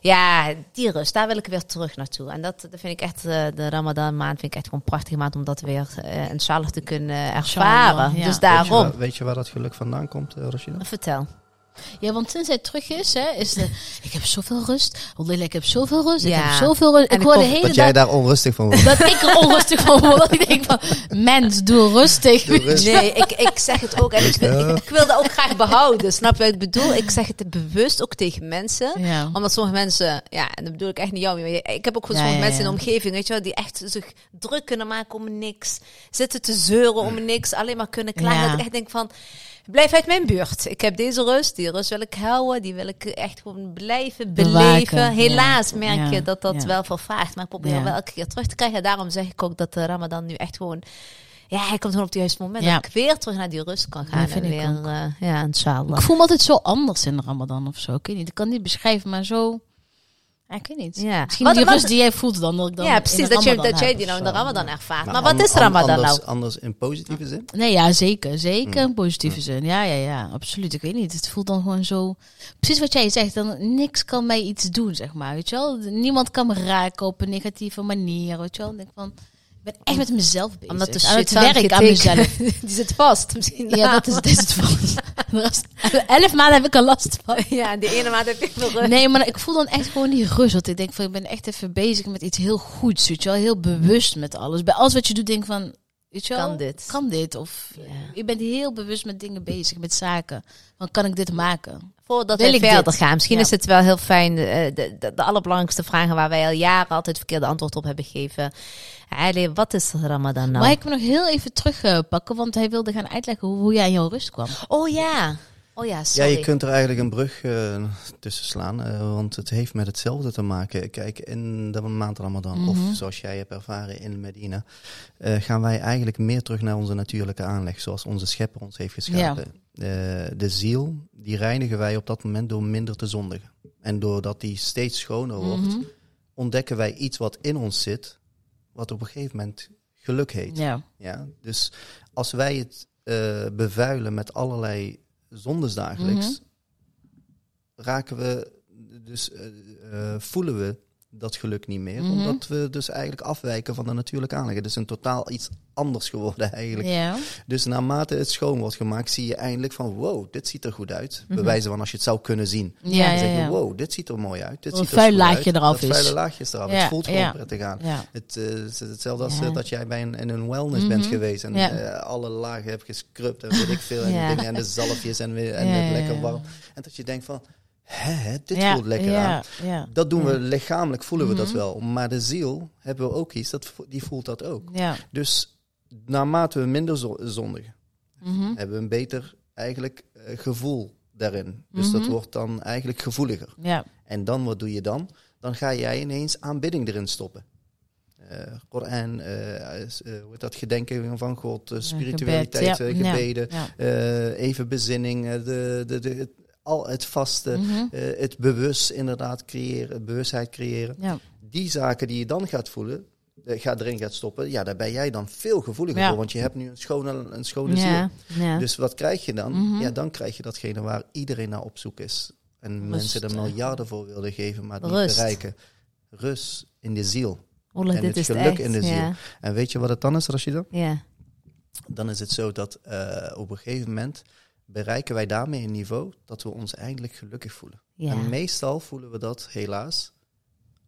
Ja. die rust, daar wil ik weer terug naartoe. En dat, dat vind ik echt, eh, de Ramadan maand vind ik echt gewoon een prachtige maand om dat weer uh, inshallah te kunnen ervaren. Inshallah, ja. Dus Weet je, daarom. waar, weet je waar dat geluk vandaan komt, Rashida? Vertel. Ja, want sinds hij terug is, hè, is de, ik heb zoveel rust. Wallah, ik heb zoveel rust. Ik heb zoveel rust. En Ik ik hoor de kom- hele Dat jij daar onrustig van wordt. dat ik er onrustig van word. Ik denk van, mens, doe rustig. Doe rustig. Nee, ik, ik zeg het ook. En ik, wil- ik, ik wil dat ook graag behouden. Snap je wat ik bedoel? Ik zeg het bewust ook tegen mensen. Ja. Omdat sommige mensen, ja, en dat bedoel ik echt niet jou. maar Ik heb ook gewoon Ja, sommige ja, mensen in de omgeving, weet je wel, die echt zich druk kunnen maken om niks. Zitten te zeuren om niks. Alleen maar kunnen klagen. Ja. Dat ik echt denk van, blijf uit mijn buurt. Ik heb deze rust. Die rust wil ik houden. Die wil ik echt gewoon blijven Bewaken, beleven. Helaas ja. merk Ja, je dat dat ja. wel vervaagt. Maar ik probeer Ja. wel elke keer terug te krijgen. Daarom zeg ik ook dat de Ramadan nu echt gewoon... Ja, hij komt gewoon op het juiste moment. Ja. Dat ik weer terug naar die rust kan gaan. Ja, vind en ik weer, eh, ja, inshallah. Ik voel me altijd zo anders in de Ramadan of zo. Ik weet niet, ik kan het niet beschrijven, maar zo... Ja, ik weet niet. Ja. Misschien Wat- die wat- rust die jij voelt dan, dat ik dan ja, precies. Dat, je, dat jij die nou in de. Ramadan ervaart. Maar, Maar wat an- is an- Ramadan anders, nou? Anders in positieve zin? Nee, ja, zeker. Zeker Mm. in positieve zin. Ja, ja, ja. Absoluut. Ik weet niet. Het voelt dan gewoon zo... Precies wat jij zegt. Dan, niks kan mij iets doen, zeg maar. Weet je wel? Niemand kan me raken op een negatieve manier. Weet je wel? Ik denk van... Ik ben echt met mezelf bezig. Omdat de aan het werk aan mezelf. Die zit vast. Misschien Ja, dat is, dat is het vast. Elf maanden heb ik er last van. Ja, de ene maand heb veel rust. Nee, maar ik voel dan echt gewoon die rust. Want ik denk van, ik ben echt even bezig met iets heel goeds. Weet je wel? Heel bewust met alles. Bij alles wat je doet, denk ik van, weet je wel? Kan dit? Kan dit? Of Ja. je bent heel bewust met dingen bezig, met zaken. Van, kan ik dit maken? Voordat Wil we ik verder dit? gaan. Misschien Ja. is het wel heel fijn. De, de, de, de allerbelangrijkste vragen waar wij al jaren altijd verkeerde antwoord op hebben gegeven. Ali, wat is Ramadan nou? Maar ik wil nog heel even terugpakken, want hij wilde gaan uitleggen hoe, hoe jij in jouw rust kwam. Oh ja. Oh ja, Ja, sorry. je kunt er eigenlijk een brug eh, tussen slaan, eh, want het heeft met hetzelfde te maken. Kijk, in de maand Ramadan, Mhm. of zoals jij hebt ervaren in Medina, eh, gaan wij eigenlijk meer terug naar onze natuurlijke aanleg, zoals onze schepper ons heeft geschapen. Eh, de ziel, die reinigen wij op dat moment door minder te zondigen. En doordat die steeds schoner wordt, Mhm. ontdekken wij iets wat in ons zit, wat op een gegeven moment geluk heet. Ja. Ja, dus als wij het eh, bevuilen met allerlei zondes dagelijks, Mhm. raken we, dus eh, eh, voelen we dat geluk niet meer. Mhm. Omdat we dus eigenlijk afwijken van de natuurlijke aanleg. Het is een totaal iets anders geworden eigenlijk. Dus naarmate het schoon wordt gemaakt, zie je eindelijk van wow, dit ziet er goed uit. Mhm. Bewijzen van als je het zou kunnen zien. Ja, Dan ja, zeg je, wow, dit ziet er mooi uit. Dit ziet een er vuil laagje eraf is. vuile laagje is eraf. Het voelt gewoon prettig aan. Ja. Het eh, is hetzelfde als eh, dat jij bij een, in een wellness Mhm. bent geweest en eh, alle lagen hebt gescrubt en weet ik veel en, dingen, en de zalfjes en, weer, en lekker warm. En dat je denkt van, hè, hè, dit Ja, voelt lekker ja, aan. Ja. Dat doen we lichamelijk, voelen we dat Mhm. wel. Maar de ziel hebben we ook iets, dat, die voelt dat ook. Dus naarmate we minder zo- zondigen, Mhm. hebben we een beter eigenlijk eh, gevoel daarin. Dus dat Mhm. wordt dan eigenlijk gevoeliger. Ja. En dan, wat doe je dan? Dan ga jij ineens aanbidding erin stoppen. Eh Koran, eh, dat gedenken van God, spiritualiteit, gebed, ja. gebeden, even bezinning, de, de, de, al het vaste, Mhm. eh, het bewust inderdaad creëren, bewustheid creëren. ja. Die zaken die je dan gaat voelen, eh, gaat erin gaat stoppen, ja, daar ben jij dan veel gevoeliger Ja. voor, want je hebt nu een schone, een schone ziel. Ja. Dus wat krijg je dan? Mhm. Ja, dan krijg je datgene waar iedereen naar op zoek is. En mensen er miljarden voor wilden geven, maar het Rust. niet bereiken. Rust in de ziel. Olle, en dit het is geluk echt, in de ziel. Ja, En weet je wat het dan is, Rashida? ja. Dan is het zo dat eh, op een gegeven moment bereiken wij daarmee een niveau dat we ons eindelijk gelukkig voelen. ja. En meestal voelen we dat helaas,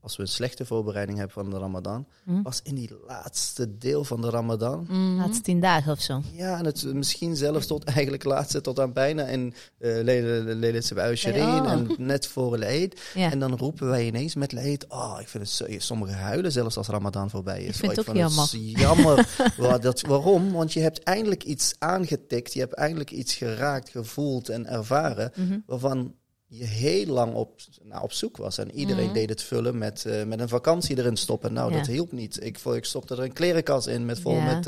als we een slechte voorbereiding hebben van de Ramadan, Hm? pas in die laatste deel van de Ramadan. Mhm. Laatste tien dagen of zo. Ja, en het misschien zelfs tot eigenlijk laatste, tot aan bijna in uh, Lele Shirin Oh. en net voor Eid. Ja. En dan roepen wij ineens met Eid, oh, ik vind het zo, sommige huilen zelfs als Ramadan voorbij is. Ik vind Oh, het ook vond jammer. Waar dat, waarom? Want je hebt eindelijk iets aangetikt, je hebt eindelijk iets geraakt, gevoeld en ervaren, Mhm. waarvan je heel lang op, nou, op zoek was. En iedereen Mhm. deed het vullen met, eh, met een vakantie erin stoppen. Nou, Ja. dat hielp niet. Ik, ik stopte er een klerenkast in met vol Ja. met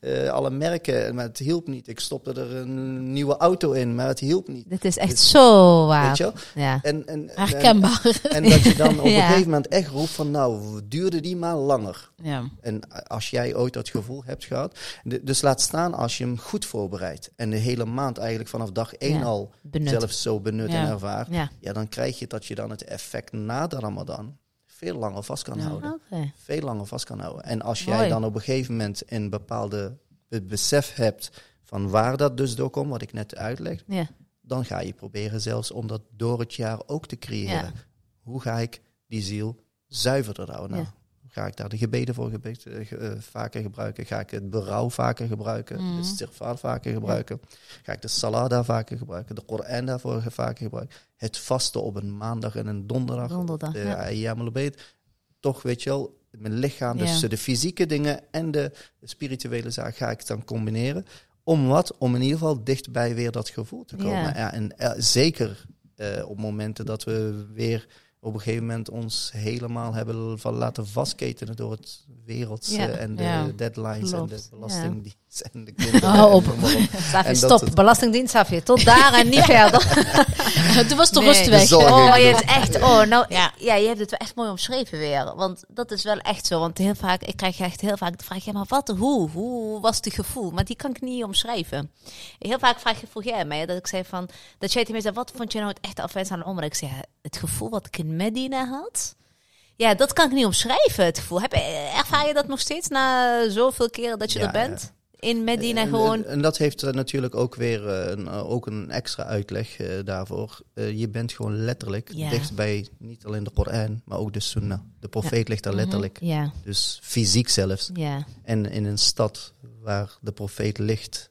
eh, eh, alle merken, maar het hielp niet. Ik stopte er een nieuwe auto in, maar het hielp niet. Dit is echt Dit- zo Weet waar. je wel? Ja. En, en, en, Herkenbaar. en dat je dan op een gegeven moment echt roept van nou, duurde die maar langer. Ja. En als jij ooit dat gevoel hebt gehad, dus laat staan als je hem goed voorbereidt. En de hele maand eigenlijk vanaf dag één al Benut. zelf zo benut en Ja. Ja, dan krijg je dat je dan het effect na de Ramadan veel langer vast kan Ja. houden. Veel langer vast kan houden. En als jij dan op een gegeven moment een bepaalde het besef hebt van waar dat dus door komt, wat ik net uitleg, Ja. dan ga je proberen zelfs om dat door het jaar ook te creëren. Hoe ga ik die ziel zuiverder houden? Nou, Ja. Ga ik daar de gebeden voor gebed, eh, eh, vaker gebruiken? Ga ik het berouw vaker gebruiken? Mhm. De istighfar vaker gebruiken? Ga ik de salah daar vaker gebruiken? De Koran daarvoor vaker gebruiken? Het vasten op een maandag en een donderdag? Donderdag, de ja. Ayyam al-Bayt. Toch, weet je wel, mijn lichaam, dus Ja. de fysieke dingen en de spirituele zaak ga ik dan combineren. Om wat? Om in ieder geval dichtbij weer dat gevoel te komen. Ja. Ja. en eh, zeker eh, op momenten dat we weer op een gegeven moment ons helemaal hebben van laten vastketenen door het wereldse Ja. en de Ja. deadlines Klopt. en de belastingdienst en de kinderen. Hou op. en stop. het- Belastingdienst, Safje. Tot daar en niet verder. Toen was de Nee. rust weg. Oh, je hebt echt, oh, nou, Ja. ja. je hebt het wel echt mooi omschreven weer. Want dat is wel echt zo. Want heel vaak, ik krijg echt heel vaak de vraag, ja, maar wat, hoe? Hoe was het gevoel? Maar die kan ik niet omschrijven. Heel vaak vraag je, vroeg jij mij, dat ik zei van, dat jij tegen mij zei, wat vond je nou het echte afwijs aan de omre? Ik zei, ja, het gevoel wat ik in Medina had. Ja, dat kan ik niet omschrijven, het gevoel. Heb, ervaar je dat nog steeds na zoveel keren dat je Ja, er bent? In Medina En- gewoon. En, en dat heeft eh, natuurlijk ook weer eh, een, eh, ook een extra uitleg daarvoor. Je bent gewoon letterlijk Ja. dicht bij niet alleen de Koran, maar ook de Sunnah. De profeet ligt daar Mhm. letterlijk. Ja, Dus fysiek zelfs. ja, En in een stad waar de profeet ligt,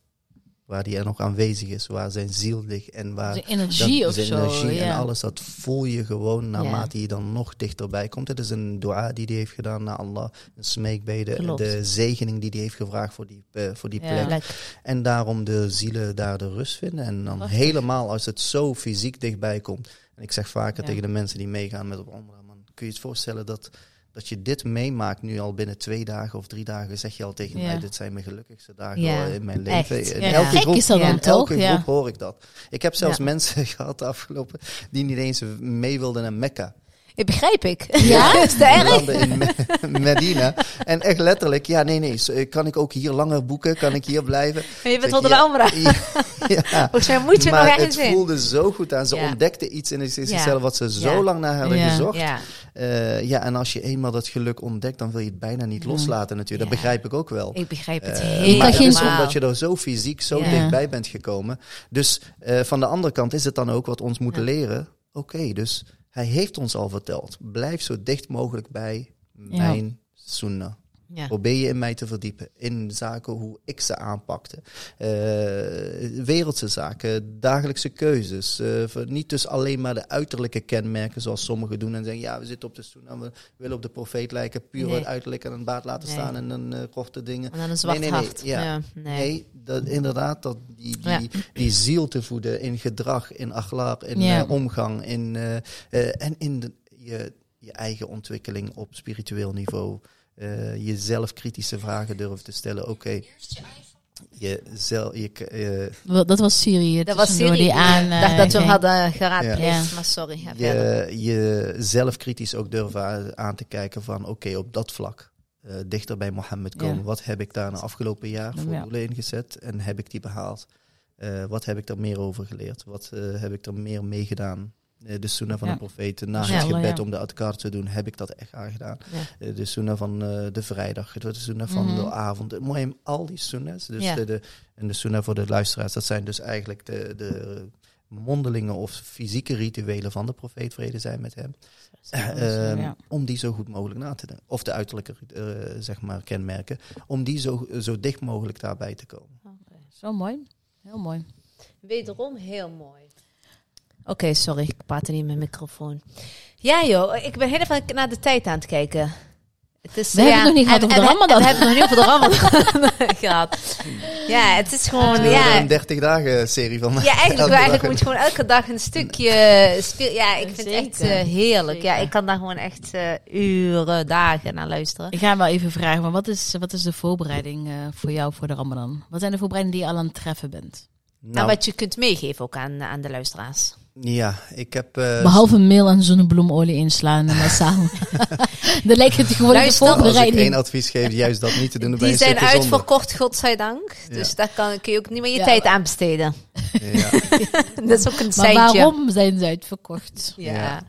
waar die er nog aanwezig is, waar zijn ziel ligt en waar De energie dat- of zijn zo. energie ja. en alles, dat voel je gewoon naarmate je dan nog dichterbij komt. Het is een dua die hij heeft gedaan naar Allah, een smeekbede, Klopt. de zegening die hij heeft gevraagd voor die, eh, voor die Ja. plek. En daarom de zielen daar de rust vinden. En dan Prachtig. helemaal als het zo fysiek dichtbij komt. En ik zeg vaker Ja. tegen de mensen die meegaan met op Omra, man, kun je het voorstellen dat, dat je dit meemaakt nu al binnen twee dagen of drie dagen, zeg je al tegen Ja. mij, dit zijn mijn gelukkigste dagen Ja, in mijn echt. leven. In elke groep, is dat dan elke groep hoor ik dat. Ik heb zelfs mensen gehad de afgelopen die niet eens mee wilden naar Mekka. Ik begrijp ik. Ja? is dat erg? landen in Me- Medina. En echt letterlijk, ja nee nee, zo- kan ik ook hier langer boeken? Kan ik hier blijven? Maar je bent wel de ja, Volgens mij moet je maar nog het ergens in. voelde zo goed aan. Ze Ja. ontdekte iets in zichzelf Ja. wat ze zo Ja. lang naar hadden Ja. gezocht. Ja, Eh, ja, en als je eenmaal dat geluk ontdekt, dan wil je het bijna niet loslaten natuurlijk. Ja. Dat begrijp ik ook wel. ik begrijp het Eh, helemaal. maar het is omdat je er zo fysiek, zo Ja. dichtbij bent gekomen. Dus eh, van de andere kant is het dan ook wat ons moet Ja. leren. Oké, dus hij heeft ons al verteld. Blijf zo dicht mogelijk bij mijn sunnah. Ja. Probeer je in mij te verdiepen. In zaken hoe ik ze aanpakte. Eh, wereldse zaken, dagelijkse keuzes. eh, niet dus alleen maar de uiterlijke kenmerken zoals sommigen doen. En zeggen, ja, we zitten op de stoel en we willen op de profeet lijken. Puur Nee. het uiterlijk en een baard laten Nee. staan en dan eh korte dingen. En dan een zwart Nee, nee, nee, ja. Ja, nee. Nee, dat, inderdaad, dat die, die, Ja. die ziel te voeden in gedrag, in akhlaaq, in omgang in, en in de, je, je eigen ontwikkeling op spiritueel niveau. Eh, jezelf kritische vragen durven te stellen. Oké, je zelf, je, k- eh, Dat was Syrië. Dat was Syrië. Die aan, Ik dacht eh, dat we hadden geraadpleegd, Ja. maar sorry. ga verder. je, je zelf kritisch ook durven aan te kijken van oké, op dat vlak. eh, dichter bij Mohammed komen. Ja. Wat heb ik daar in de afgelopen jaar voor Ja. doelen ingezet en heb ik die behaald? Eh, wat heb ik daar meer over geleerd? Wat eh, heb ik er meer mee gedaan? Eh, de sunnah van Ja. de profeten, na het gebed ja. om de adkar te doen, heb ik dat echt aangedaan. Ja. Eh, de sunnah van eh, de vrijdag, de sunnah van Mhm. de avond. Mooi, al die sunnahs. Dus Ja. de, de, en de sunnah voor de luisteraars, dat zijn dus eigenlijk de, de mondelinge of fysieke rituelen van de profeet, vrede zijn met hem. Ehm, ja. Om die zo goed mogelijk na te doen. Of de uiterlijke zeg maar, kenmerken. Om die zo, zo dicht mogelijk daarbij te komen. Zo mooi. Heel mooi. Wederom heel mooi. Oké, sorry, ik praat niet met microfoon. Ja joh, ik ben heel even naar de tijd aan het kijken. Het is, We hebben het nog niet gehad over de Ramadan. We hebben het nog niet over de Ramadan gehad. Ja, het is gewoon, We ja... hebben een 30 dagen serie van mij. Ja, eigenlijk, moet je gewoon elke dag een stukje speel. Ja, ik vind het echt eh, heerlijk. Ja, ik kan daar gewoon echt eh, uren, dagen naar luisteren. Ik ga wel even vragen, maar wat is, wat is de voorbereiding eh, voor jou voor de Ramadan? Wat zijn de voorbereidingen die je al aan het treffen bent? Nou, Nou, wat je kunt meegeven ook aan, aan de luisteraars. Ja, ik heb... eh, Behalve meel en zonnebloemolie inslaan en massaal. Dan lijkt het gewoon de Luister, als ik één advies geef, juist dat niet te doen. Die zijn uitverkocht, godzijdank. Ja. Dus daar kan, kun je ook niet meer je Ja, tijd aan besteden. Ja. Dat is ook een Maar seintje. waarom zijn ze uitverkocht? Ja, Ja.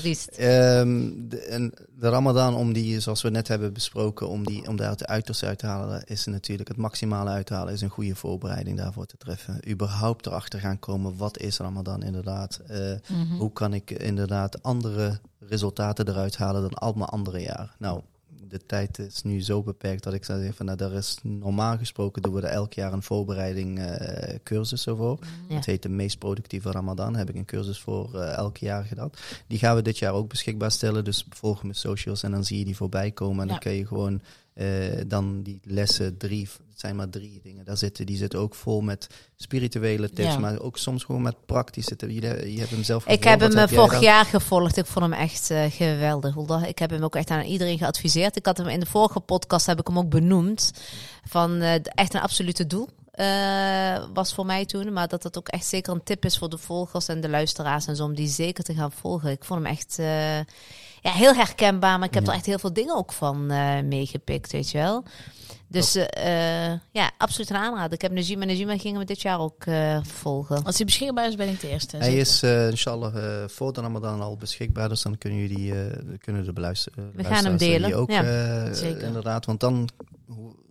Triest. Ehm, de, en de Ramadan, om die, zoals we net hebben besproken, om, die, om daar het uiterste uit te halen, is natuurlijk het maximale uithalen, is een goede voorbereiding daarvoor te treffen. Überhaupt erachter gaan komen, wat is Ramadan inderdaad? Mhm. Hoe kan ik inderdaad andere resultaten eruit halen dan al mijn andere jaar? Nou, de tijd is nu zo beperkt dat ik zou zeggen van, nou, daar is normaal gesproken doen we er elk jaar een voorbereiding eh, cursus voor. Ja. Het heet de meest productieve Ramadan. Daar heb ik een cursus voor eh, elk jaar gedaan. Die gaan we dit jaar ook beschikbaar stellen. Dus volg mijn socials en dan zie je die voorbij komen. En Ja. dan kun je gewoon eh, dan die lessen drie, het zijn maar drie dingen. Daar zitten, die zitten ook vol met spirituele tips, Ja. maar ook soms gewoon met praktische tips. Je, je hebt hem zelf Ik heb hem eh, vorig jaar gevolgd. Ik vond hem echt eh, geweldig. Ik heb hem ook echt aan iedereen geadviseerd. Ik had hem in de vorige podcast heb ik hem ook benoemd. Van de- echt een absolute doel. was voor mij toen. Maar dat het ook echt zeker een tip is voor de volgers en de luisteraars en zo. Om die zeker te gaan volgen. Ik vond hem echt ja, heel herkenbaar. Maar ik heb Ja. er echt heel veel dingen ook van eh, meegepikt, weet je wel. Dus eh, eh, ja, absoluut een aanrader. Ik heb Najima en Najima gingen we dit jaar ook eh, volgen. Als hij beschikbaar is, ben ik de eerste. Hij zeker. is eh inshallah voor de Ramadan al beschikbaar, dus dan kunnen jullie eh, kunnen de beluisteren. We gaan hem delen, ook ja. Zeker. inderdaad, want dan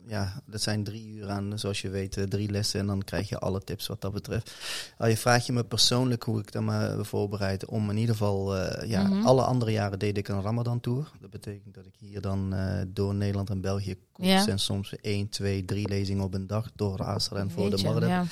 ja, dat zijn drie uur aan, zoals je weet, eh, drie lessen en dan krijg je alle tips wat dat betreft. Al je vraagt je me persoonlijk hoe ik dat me voorbereid om in ieder geval, eh, ja, Mhm. alle andere jaren deed ik een Ramadan tour. Dat betekent dat ik hier dan eh, door Nederland en België koers Ja. en soms één, twee, drie lezingen op een dag door Asra en voor de Maghreb ja.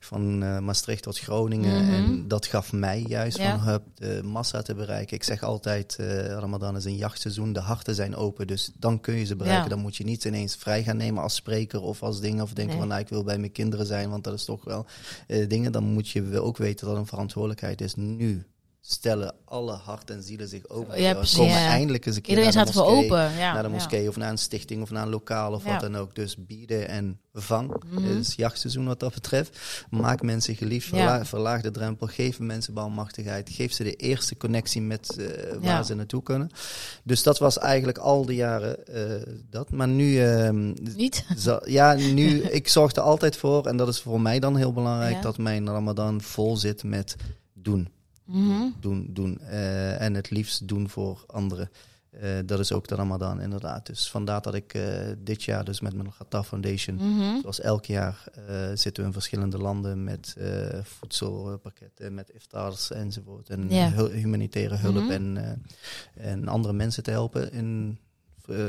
van eh, Maastricht tot Groningen. Mhm. En dat gaf mij juist Ja. van hup, de massa te bereiken. Ik zeg altijd, eh, Ramadan is een jachtseizoen, de harten zijn open. Dus dan kun je ze bereiken. Dan moet je niet ineens vrij gaan nemen als spreker of als ding. Of denken Nee. van, nou, ik wil bij mijn kinderen zijn, want dat is toch wel eh, dingen. Dan moet je ook weten dat een verantwoordelijkheid is nu. Stellen alle hart en zielen zich open. Ja, precies. komen Ja. eindelijk eens een keer Iedereen naar de moskee open. Ja, naar de moskee of naar een stichting of naar een lokaal of wat dan ook. Dus bieden en vang. Het is jachtseizoen wat dat betreft. Maak mensen geliefd, verlaag de drempel, geef mensen bouwmachtigheid, geef ze de eerste connectie met eh, waar ze naartoe kunnen. Dus dat was eigenlijk al die jaren eh, dat. Maar nu, ehm, Niet? zo- ja, nu, ik zorg er altijd voor, en dat is voor mij dan heel belangrijk, dat mijn Ramadan vol zit met doen Mhm. doen, doen. eh, en het liefst doen voor anderen. Eh, dat is ook de Ramadan inderdaad. Dus vandaar dat ik eh, dit jaar dus met mijn Gata Foundation, Mhm. zoals elk jaar, zitten we in verschillende landen met voedselpakketten, met iftars enzovoort. En humanitaire hulp Mhm. en, en andere mensen te helpen in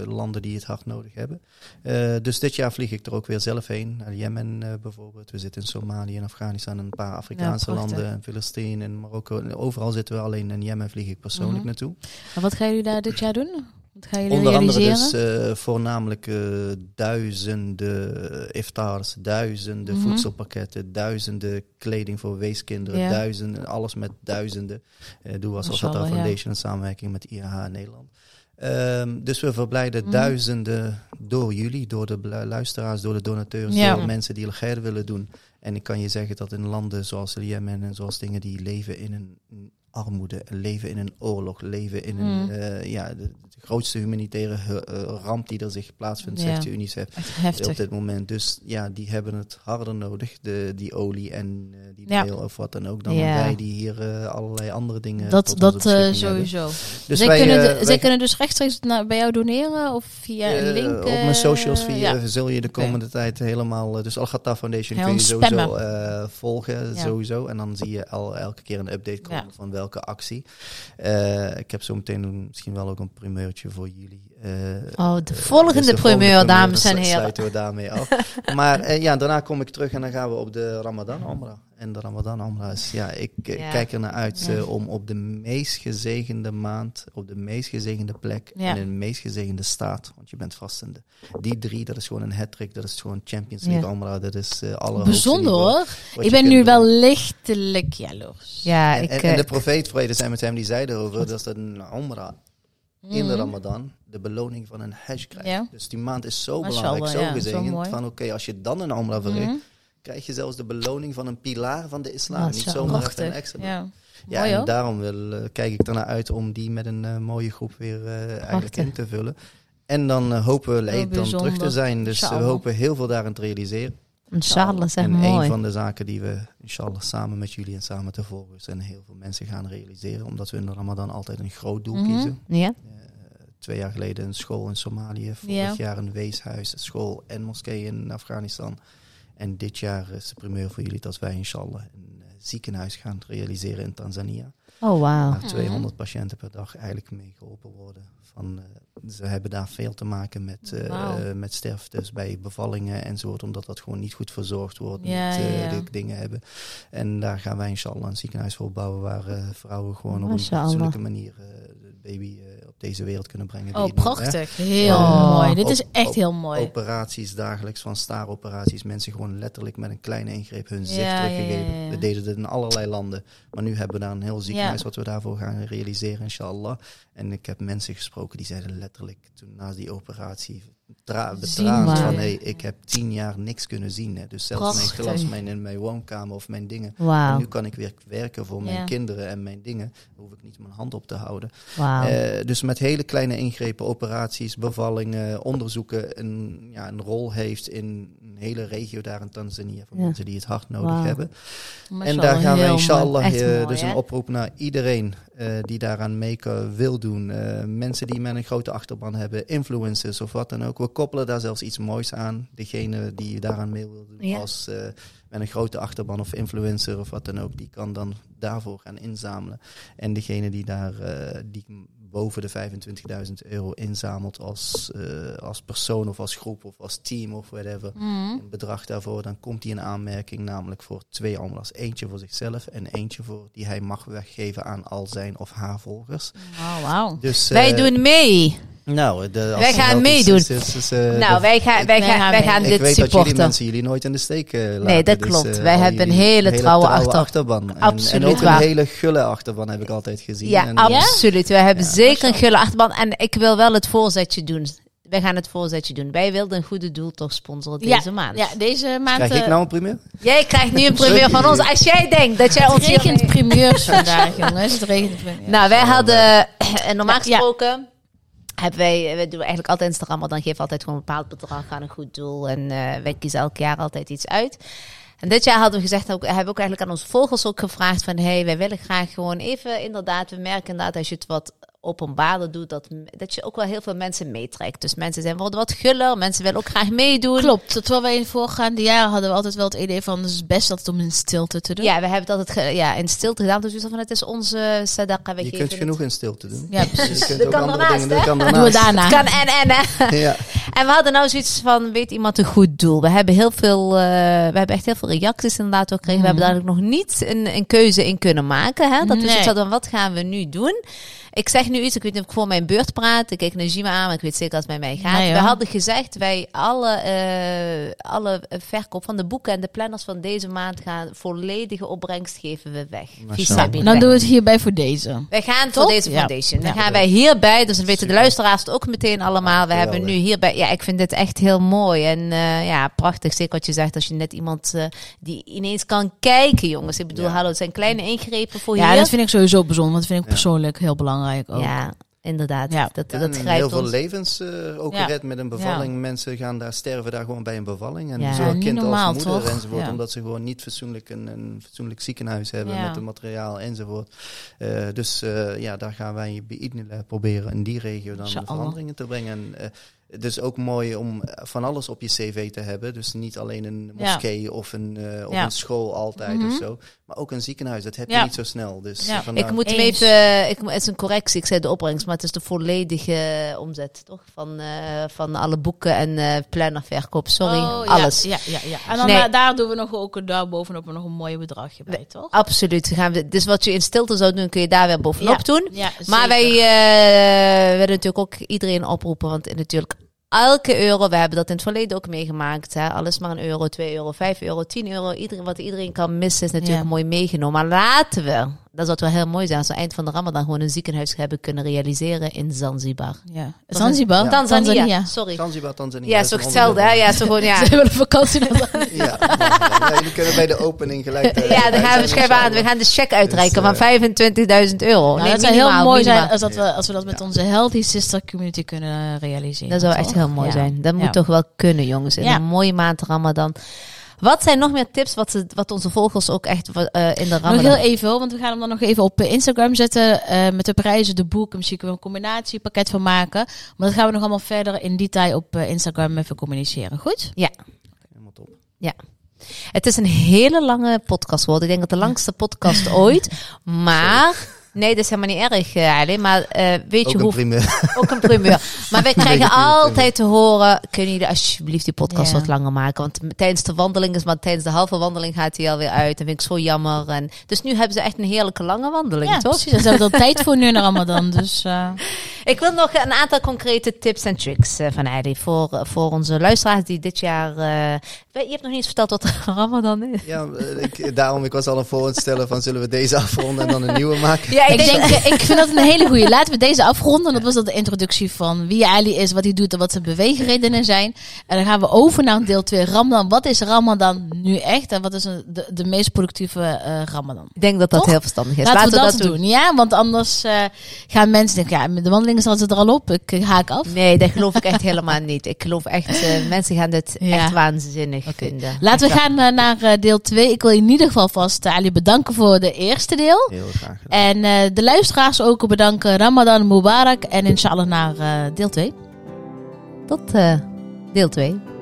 landen die het hard nodig hebben. Eh, dus dit jaar vlieg ik er ook weer zelf heen. Naar Jemen eh, bijvoorbeeld. We zitten in Somalië en Afghanistan en een paar Afrikaanse landen. En Filistijn en Marokko. Overal zitten we. Alleen in Jemen vlieg ik persoonlijk Mhm. naartoe. En wat gaan jullie daar dit jaar doen? Onder andere dus eh, voornamelijk eh, duizenden iftars, duizenden Mhm. voedselpakketten, duizenden kleding voor weeskinderen, duizenden, alles met duizenden. Eh doe als Al ja. Foundation in samenwerking met IAH Nederland. Ehm, dus we verblijden Mhm. duizenden door jullie, door de luisteraars, door de donateurs, Ja. door mensen die al willen doen. En ik kan je zeggen dat in landen zoals Jemen en zoals dingen die leven in een armoede, leven in een oorlog, leven in een Mm. eh, ja, de, de grootste humanitaire hu- eh, ramp die er zich plaatsvindt, Ja. zegt de UNICEF op dit moment. Dus ja, die hebben het harder nodig, de, die olie en eh, die Ja. of wat dan ook, dan Ja. wij die hier allerlei andere dingen Dat, dat hebben. sowieso. Dus zij wij, kunnen, de- wij zij kunnen dus rechtstreeks naar, bij jou doneren of via een link? op mijn socials via, zul je de komende tijd helemaal... dus Al-Ghatta Foundation Heel kun je sowieso volgen, sowieso. En dan zie je al elke keer een update komen van welke actie. Eh, ik heb zo meteen een- misschien wel ook een primeurtje voor jullie. eh, Oh, de eh, volgende dus de primeur, dames en heren. sluiten we daarmee af. maar ja, daarna kom ik terug en dan gaan we op de Ramadan Omra. En de Ramadan Omra is, ja, ik eh, Ja. kijk er naar uit Ja. eh, om op de meest gezegende maand, op de meest gezegende plek Ja. en in de meest gezegende staat, want je bent vastende. Die drie, dat is gewoon een hat-trick, dat is gewoon Champions League. Omra, dat is eh alle Bijzonder hoor. Ik ben nu doen. wel lichtelijk jaloers. Ja, En, ik... en, en de profeet, vrede zijn met hem, die zei erover, dat een Omra in de Mhm. Ramadan de beloning van een hajj krijgt. Ja. Dus die maand is zo Mashallah, belangrijk, zo ja, gezegend. van oké, als je dan een Omra verricht, Mhm. Krijg je zelfs de beloning van een pilaar van de islam. Niet zomaar een extra. Ja. Ja, Mooi en daarom wil, eh, kijk ik ernaar uit om die met een eh, mooie groep weer eh, eigenlijk in te vullen. En dan hopen we Leid dan terug te zijn. Dus we hopen heel veel daarin te realiseren. Inshallah, zeg en mooi. een van de zaken die we inshallah samen met jullie en samen te volgers en heel veel mensen gaan realiseren. Omdat we in de Ramadan altijd een groot doel Mhm. kiezen. Ja? Twee jaar geleden een school in Somalië. Vorig Ja. jaar een weeshuis, school en moskee in Afghanistan. En dit jaar is de primeur voor jullie dat wij inshallah een eh, ziekenhuis gaan realiseren in Tanzania. Oh, wauw. Waar 200 patiënten per dag eigenlijk mee geholpen worden. Van, eh, ze hebben daar veel te maken met, eh met sterftes bij bevallingen enzovoort. Omdat dat gewoon niet goed verzorgd wordt. Ja, niet ja, dingen hebben. En daar gaan wij inshallah een ziekenhuis voor bouwen. Waar vrouwen gewoon op een fatsoenlijke manier baby deze wereld kunnen brengen. Oh, prachtig. Heel mooi. Dit is echt op- heel mooi. Operaties dagelijks van staaroperaties. Mensen gewoon letterlijk met een kleine ingreep hun zicht Ja, teruggegeven. ja, ja. We deden dit in allerlei landen. Maar nu hebben we daar een heel ziekenhuis wat we daarvoor gaan realiseren, inshallah. En ik heb mensen gesproken die zeiden letterlijk toen na die operatie maar. van hey, ik heb tien jaar niks kunnen zien. Hè. Dus zelfs mijn glas, mijn, in mijn woonkamer of mijn dingen. En nu kan ik weer werken voor mijn Ja. kinderen en mijn dingen. Daar hoef ik niet mijn hand op te houden. Eh, dus met hele kleine ingrepen, operaties, bevallingen, onderzoeken een, ja, een rol heeft in een hele regio daar in Tanzania. Voor Ja. mensen die het hard nodig hebben. En daar gaan we inshallah mooi. Eh, dus hè? een oproep naar iedereen eh, die daaraan mee wil doen. Mensen die met een grote achterban hebben, influencers of wat dan ook. We koppelen daar zelfs iets moois aan. Degene die daaraan mee wil doen Ja. als eh, met een grote achterban of influencer of wat dan ook, die kan dan daarvoor gaan inzamelen. En degene die daar eh, die boven de 25.000 euro inzamelt als, eh, als persoon of als groep of als team of whatever, Mhm. een bedrag daarvoor, dan komt hij in aanmerking namelijk voor twee omlas. Eentje voor zichzelf en eentje voor die hij mag weggeven aan al zijn of haar volgers. Oh, wauw. Dus, Wij doen mee. Nou, de, als Wij gaan meedoen. is- is- is, eh, nou, wij gaan, wij wij gaan, gaan wij mee. gaan ik dit weet dat jullie supporten. mensen jullie nooit in de steek eh, laten. Nee, dat Dus, klopt. eh, Wij hebben een hele trouwe achter- achterban. En- Absoluut en, ook waar. een hele gulle achterban heb ik altijd gezien. Ja, En, absoluut. We hebben Ja, zeker een gulle achterban. En ik wil wel het voorzetje doen. Wij gaan het voorzetje doen. Wij wilden een goede doel toch sponsoren deze Ja, maand. Ja, deze maand... Krijg ik eh, nou een primeur? Jij krijgt nu een primeur van ons. Als jij denkt dat jij Het ons regent hier... primeurs vandaag, jongens. Het regent primeurs. Nou, wij hadden... En normaal Ja. gesproken... Hebben wij, we doen eigenlijk altijd Instagram, dan geven we altijd gewoon een bepaald bedrag aan een goed doel. En eh, wij kiezen elk jaar altijd iets uit. En dit jaar hadden we gezegd, hebben we ook eigenlijk aan onze volgers ook gevraagd van, hey, wij willen graag gewoon even, inderdaad, we merken inderdaad als je het wat openbaarder doet, dat, dat je ook wel heel veel mensen meetrekt. Dus mensen zijn worden wat guller, mensen willen ook graag meedoen. Klopt. Terwijl wij in de voorgaande jaren hadden we altijd wel het idee van... het is best altijd om in stilte te doen. Ja, we hebben het altijd ge- ja, in stilte gedaan. Dus we van het is onze sadaqa. We Je kunt het- genoeg in stilte doen. Ja, precies. Je kunt Dat ook kan daarnaast, dingen? Dat kan Doen we daarnaast. daarna. Het kan en en hè. Ja. En we hadden nou zoiets van, weet iemand een goed doel? We hebben heel veel, eh, we hebben echt heel veel reacties inderdaad ook gekregen. We hebben daar ook nog niet een, een keuze in kunnen maken. Hè? Dat we Nee. zoiets hadden van, wat gaan we nu doen? Ik zeg nu iets, ik weet niet of ik voor mijn beurt praat. Ik kijk naar Jima aan, maar ik weet zeker dat het bij mij gaat. Nee, we hadden gezegd, wij alle, eh, alle verkoop van de boeken en de planners van deze maand gaan volledige opbrengst geven we weg. Mashallah. Fisabilillah. Dan doen we het hierbij voor deze. Wij gaan voor deze Ja. foundation. Dan Ja. gaan wij hierbij, dus dan weten de luisteraars het ook meteen allemaal. We Ja, hebben nu hierbij, ja, ik vind dit echt heel mooi en eh, ja, prachtig. Zeker wat je zegt, als je net iemand eh, die ineens kan kijken, jongens. Ik bedoel, Ja. hallo, het zijn kleine ingrepen voor Ja, hier. dat vind ik sowieso bijzonder. Dat vind ik Ja. persoonlijk heel belangrijk ook. Ja, inderdaad. Ja. Dat, Ja, dat en grijpt heel veel ons. levens eh, ook Ja. gered met een bevalling. Mensen gaan daar sterven daar gewoon bij een bevalling. En Ja, zowel kind normaal, als moeder toch? enzovoort. Ja. Omdat ze gewoon niet fatsoenlijk een, een fatsoenlijk ziekenhuis hebben Ja. met het materiaal enzovoort. Eh, dus eh, ja, daar gaan wij bij Idnila proberen in die regio dan veranderingen te brengen. En, eh, het is ook mooi om van alles op je cv te hebben. Dus niet alleen een Ja. moskee of een, eh, of Ja. een school altijd Mhm. of zo. Maar ook een ziekenhuis. Dat heb je Ja. niet zo snel. Dus Ja. vandaar- Ik moet Eens. even, ik, moet- het is een correctie, ik zei de opbrengst, maar het is de volledige omzet, toch? Van, eh, van alle boeken en eh plannerverkoop, sorry, Oh, alles. Ja, ja, ja. En dan Nee. daar- daar doen we nog ook daar bovenop nog een mooi bedragje bij, toch? Absoluut. Gaan we, dus wat je in stilte zou doen, kun je daar weer bovenop Ja. doen. Ja, Maar wij eh, willen natuurlijk ook iedereen oproepen, want natuurlijk elke euro, we hebben dat in het verleden ook meegemaakt, hè, al is maar een euro, 2 euro, 5 euro, 10 euro, iedereen, wat iedereen kan missen is natuurlijk Ja. mooi meegenomen. Maar laten we, dat zou wel heel mooi zijn als we eind van de Ramadan gewoon een ziekenhuis hebben kunnen realiseren in Zanzibar. Ja. Zanzibar? Ja. Tanzania. Sorry. Zanzibar, Tanzania. Ja, zo hetzelfde, hè? Ja, zo gewoon, ja. Ze hebben een vakantie. Ja, ja, jullie kunnen bij de opening gelijk. eh, Ja, dan gaan we schrijven aan. We gaan de check uitreiken Dus, van 25.000 euro. Nou, nee, dat zou heel mooi zijn als, dat we, als we dat met Ja. onze Healthy Sister community kunnen realiseren. Dat zou echt heel mooi Ja. zijn. Dat Ja. moet toch wel kunnen, jongens. In Ja. een mooie maand Ramadan. Wat zijn nog meer tips wat, ze, wat onze volgers ook echt eh, in de Nog Ramadan... heel even, want we gaan hem dan nog even op eh, Instagram zetten. eh, met de prijzen, de boeken. Misschien kunnen we een combinatiepakket van maken. Maar dat gaan we nog allemaal verder in detail op Instagram even communiceren. Goed? Helemaal top. Het is een hele lange podcast geworden. Ik denk dat de langste podcast ooit. Maar... Nee, dat is helemaal niet erg, eh, Ali. Maar eh, weet Ook je een hoe... primeur. Ook een primeur. Maar wij krijgen altijd te horen... Kunnen jullie alsjeblieft die podcast Ja. wat langer maken? Want tijdens de wandeling is... Maar tijdens de halve wandeling gaat hij alweer uit. En vind ik zo jammer. En, dus nu hebben ze echt een heerlijke lange wandeling, Ja, toch? precies. Daar hebben we al tijd voor nu naar Ramadan. Dus eh, Ik wil nog een aantal concrete tips en tricks van Heidi voor, voor onze luisteraars die dit jaar. eh, je hebt nog niet eens verteld wat Ramadan is. Ja, ik, daarom, ik was al een voor het stellen van zullen we deze afronden en dan een nieuwe maken. Ja, ik, denk, eh, ik vind dat een hele goede. Laten we deze afronden. Dat was dat de introductie van wie Ali is, wat hij doet en wat zijn beweegredenen zijn. En dan gaan we over naar deel 2 Ramadan. Wat is Ramadan nu echt en wat is een- de, de meest productieve eh, Ramadan? Ik denk dat dat Toch? heel verstandig is. Laten, we dat, doen. Ja, want anders eh, gaan mensen denken, ja, met de wandelingen staan ze er al op. Ik eh, haak af. Nee, dat geloof ik echt helemaal niet. Ik geloof echt, eh, mensen gaan dit Ja. echt waanzinnig vinden. Laten we gaan eh, naar eh, deel 2. Ik wil in ieder geval vast, eh, Ali, bedanken voor de eerste deel. Heel graag gedaan. En eh, de luisteraars ook bedanken. Ramadan Mubarak. En inshallah naar eh, deel 2. Tot eh, deel 2.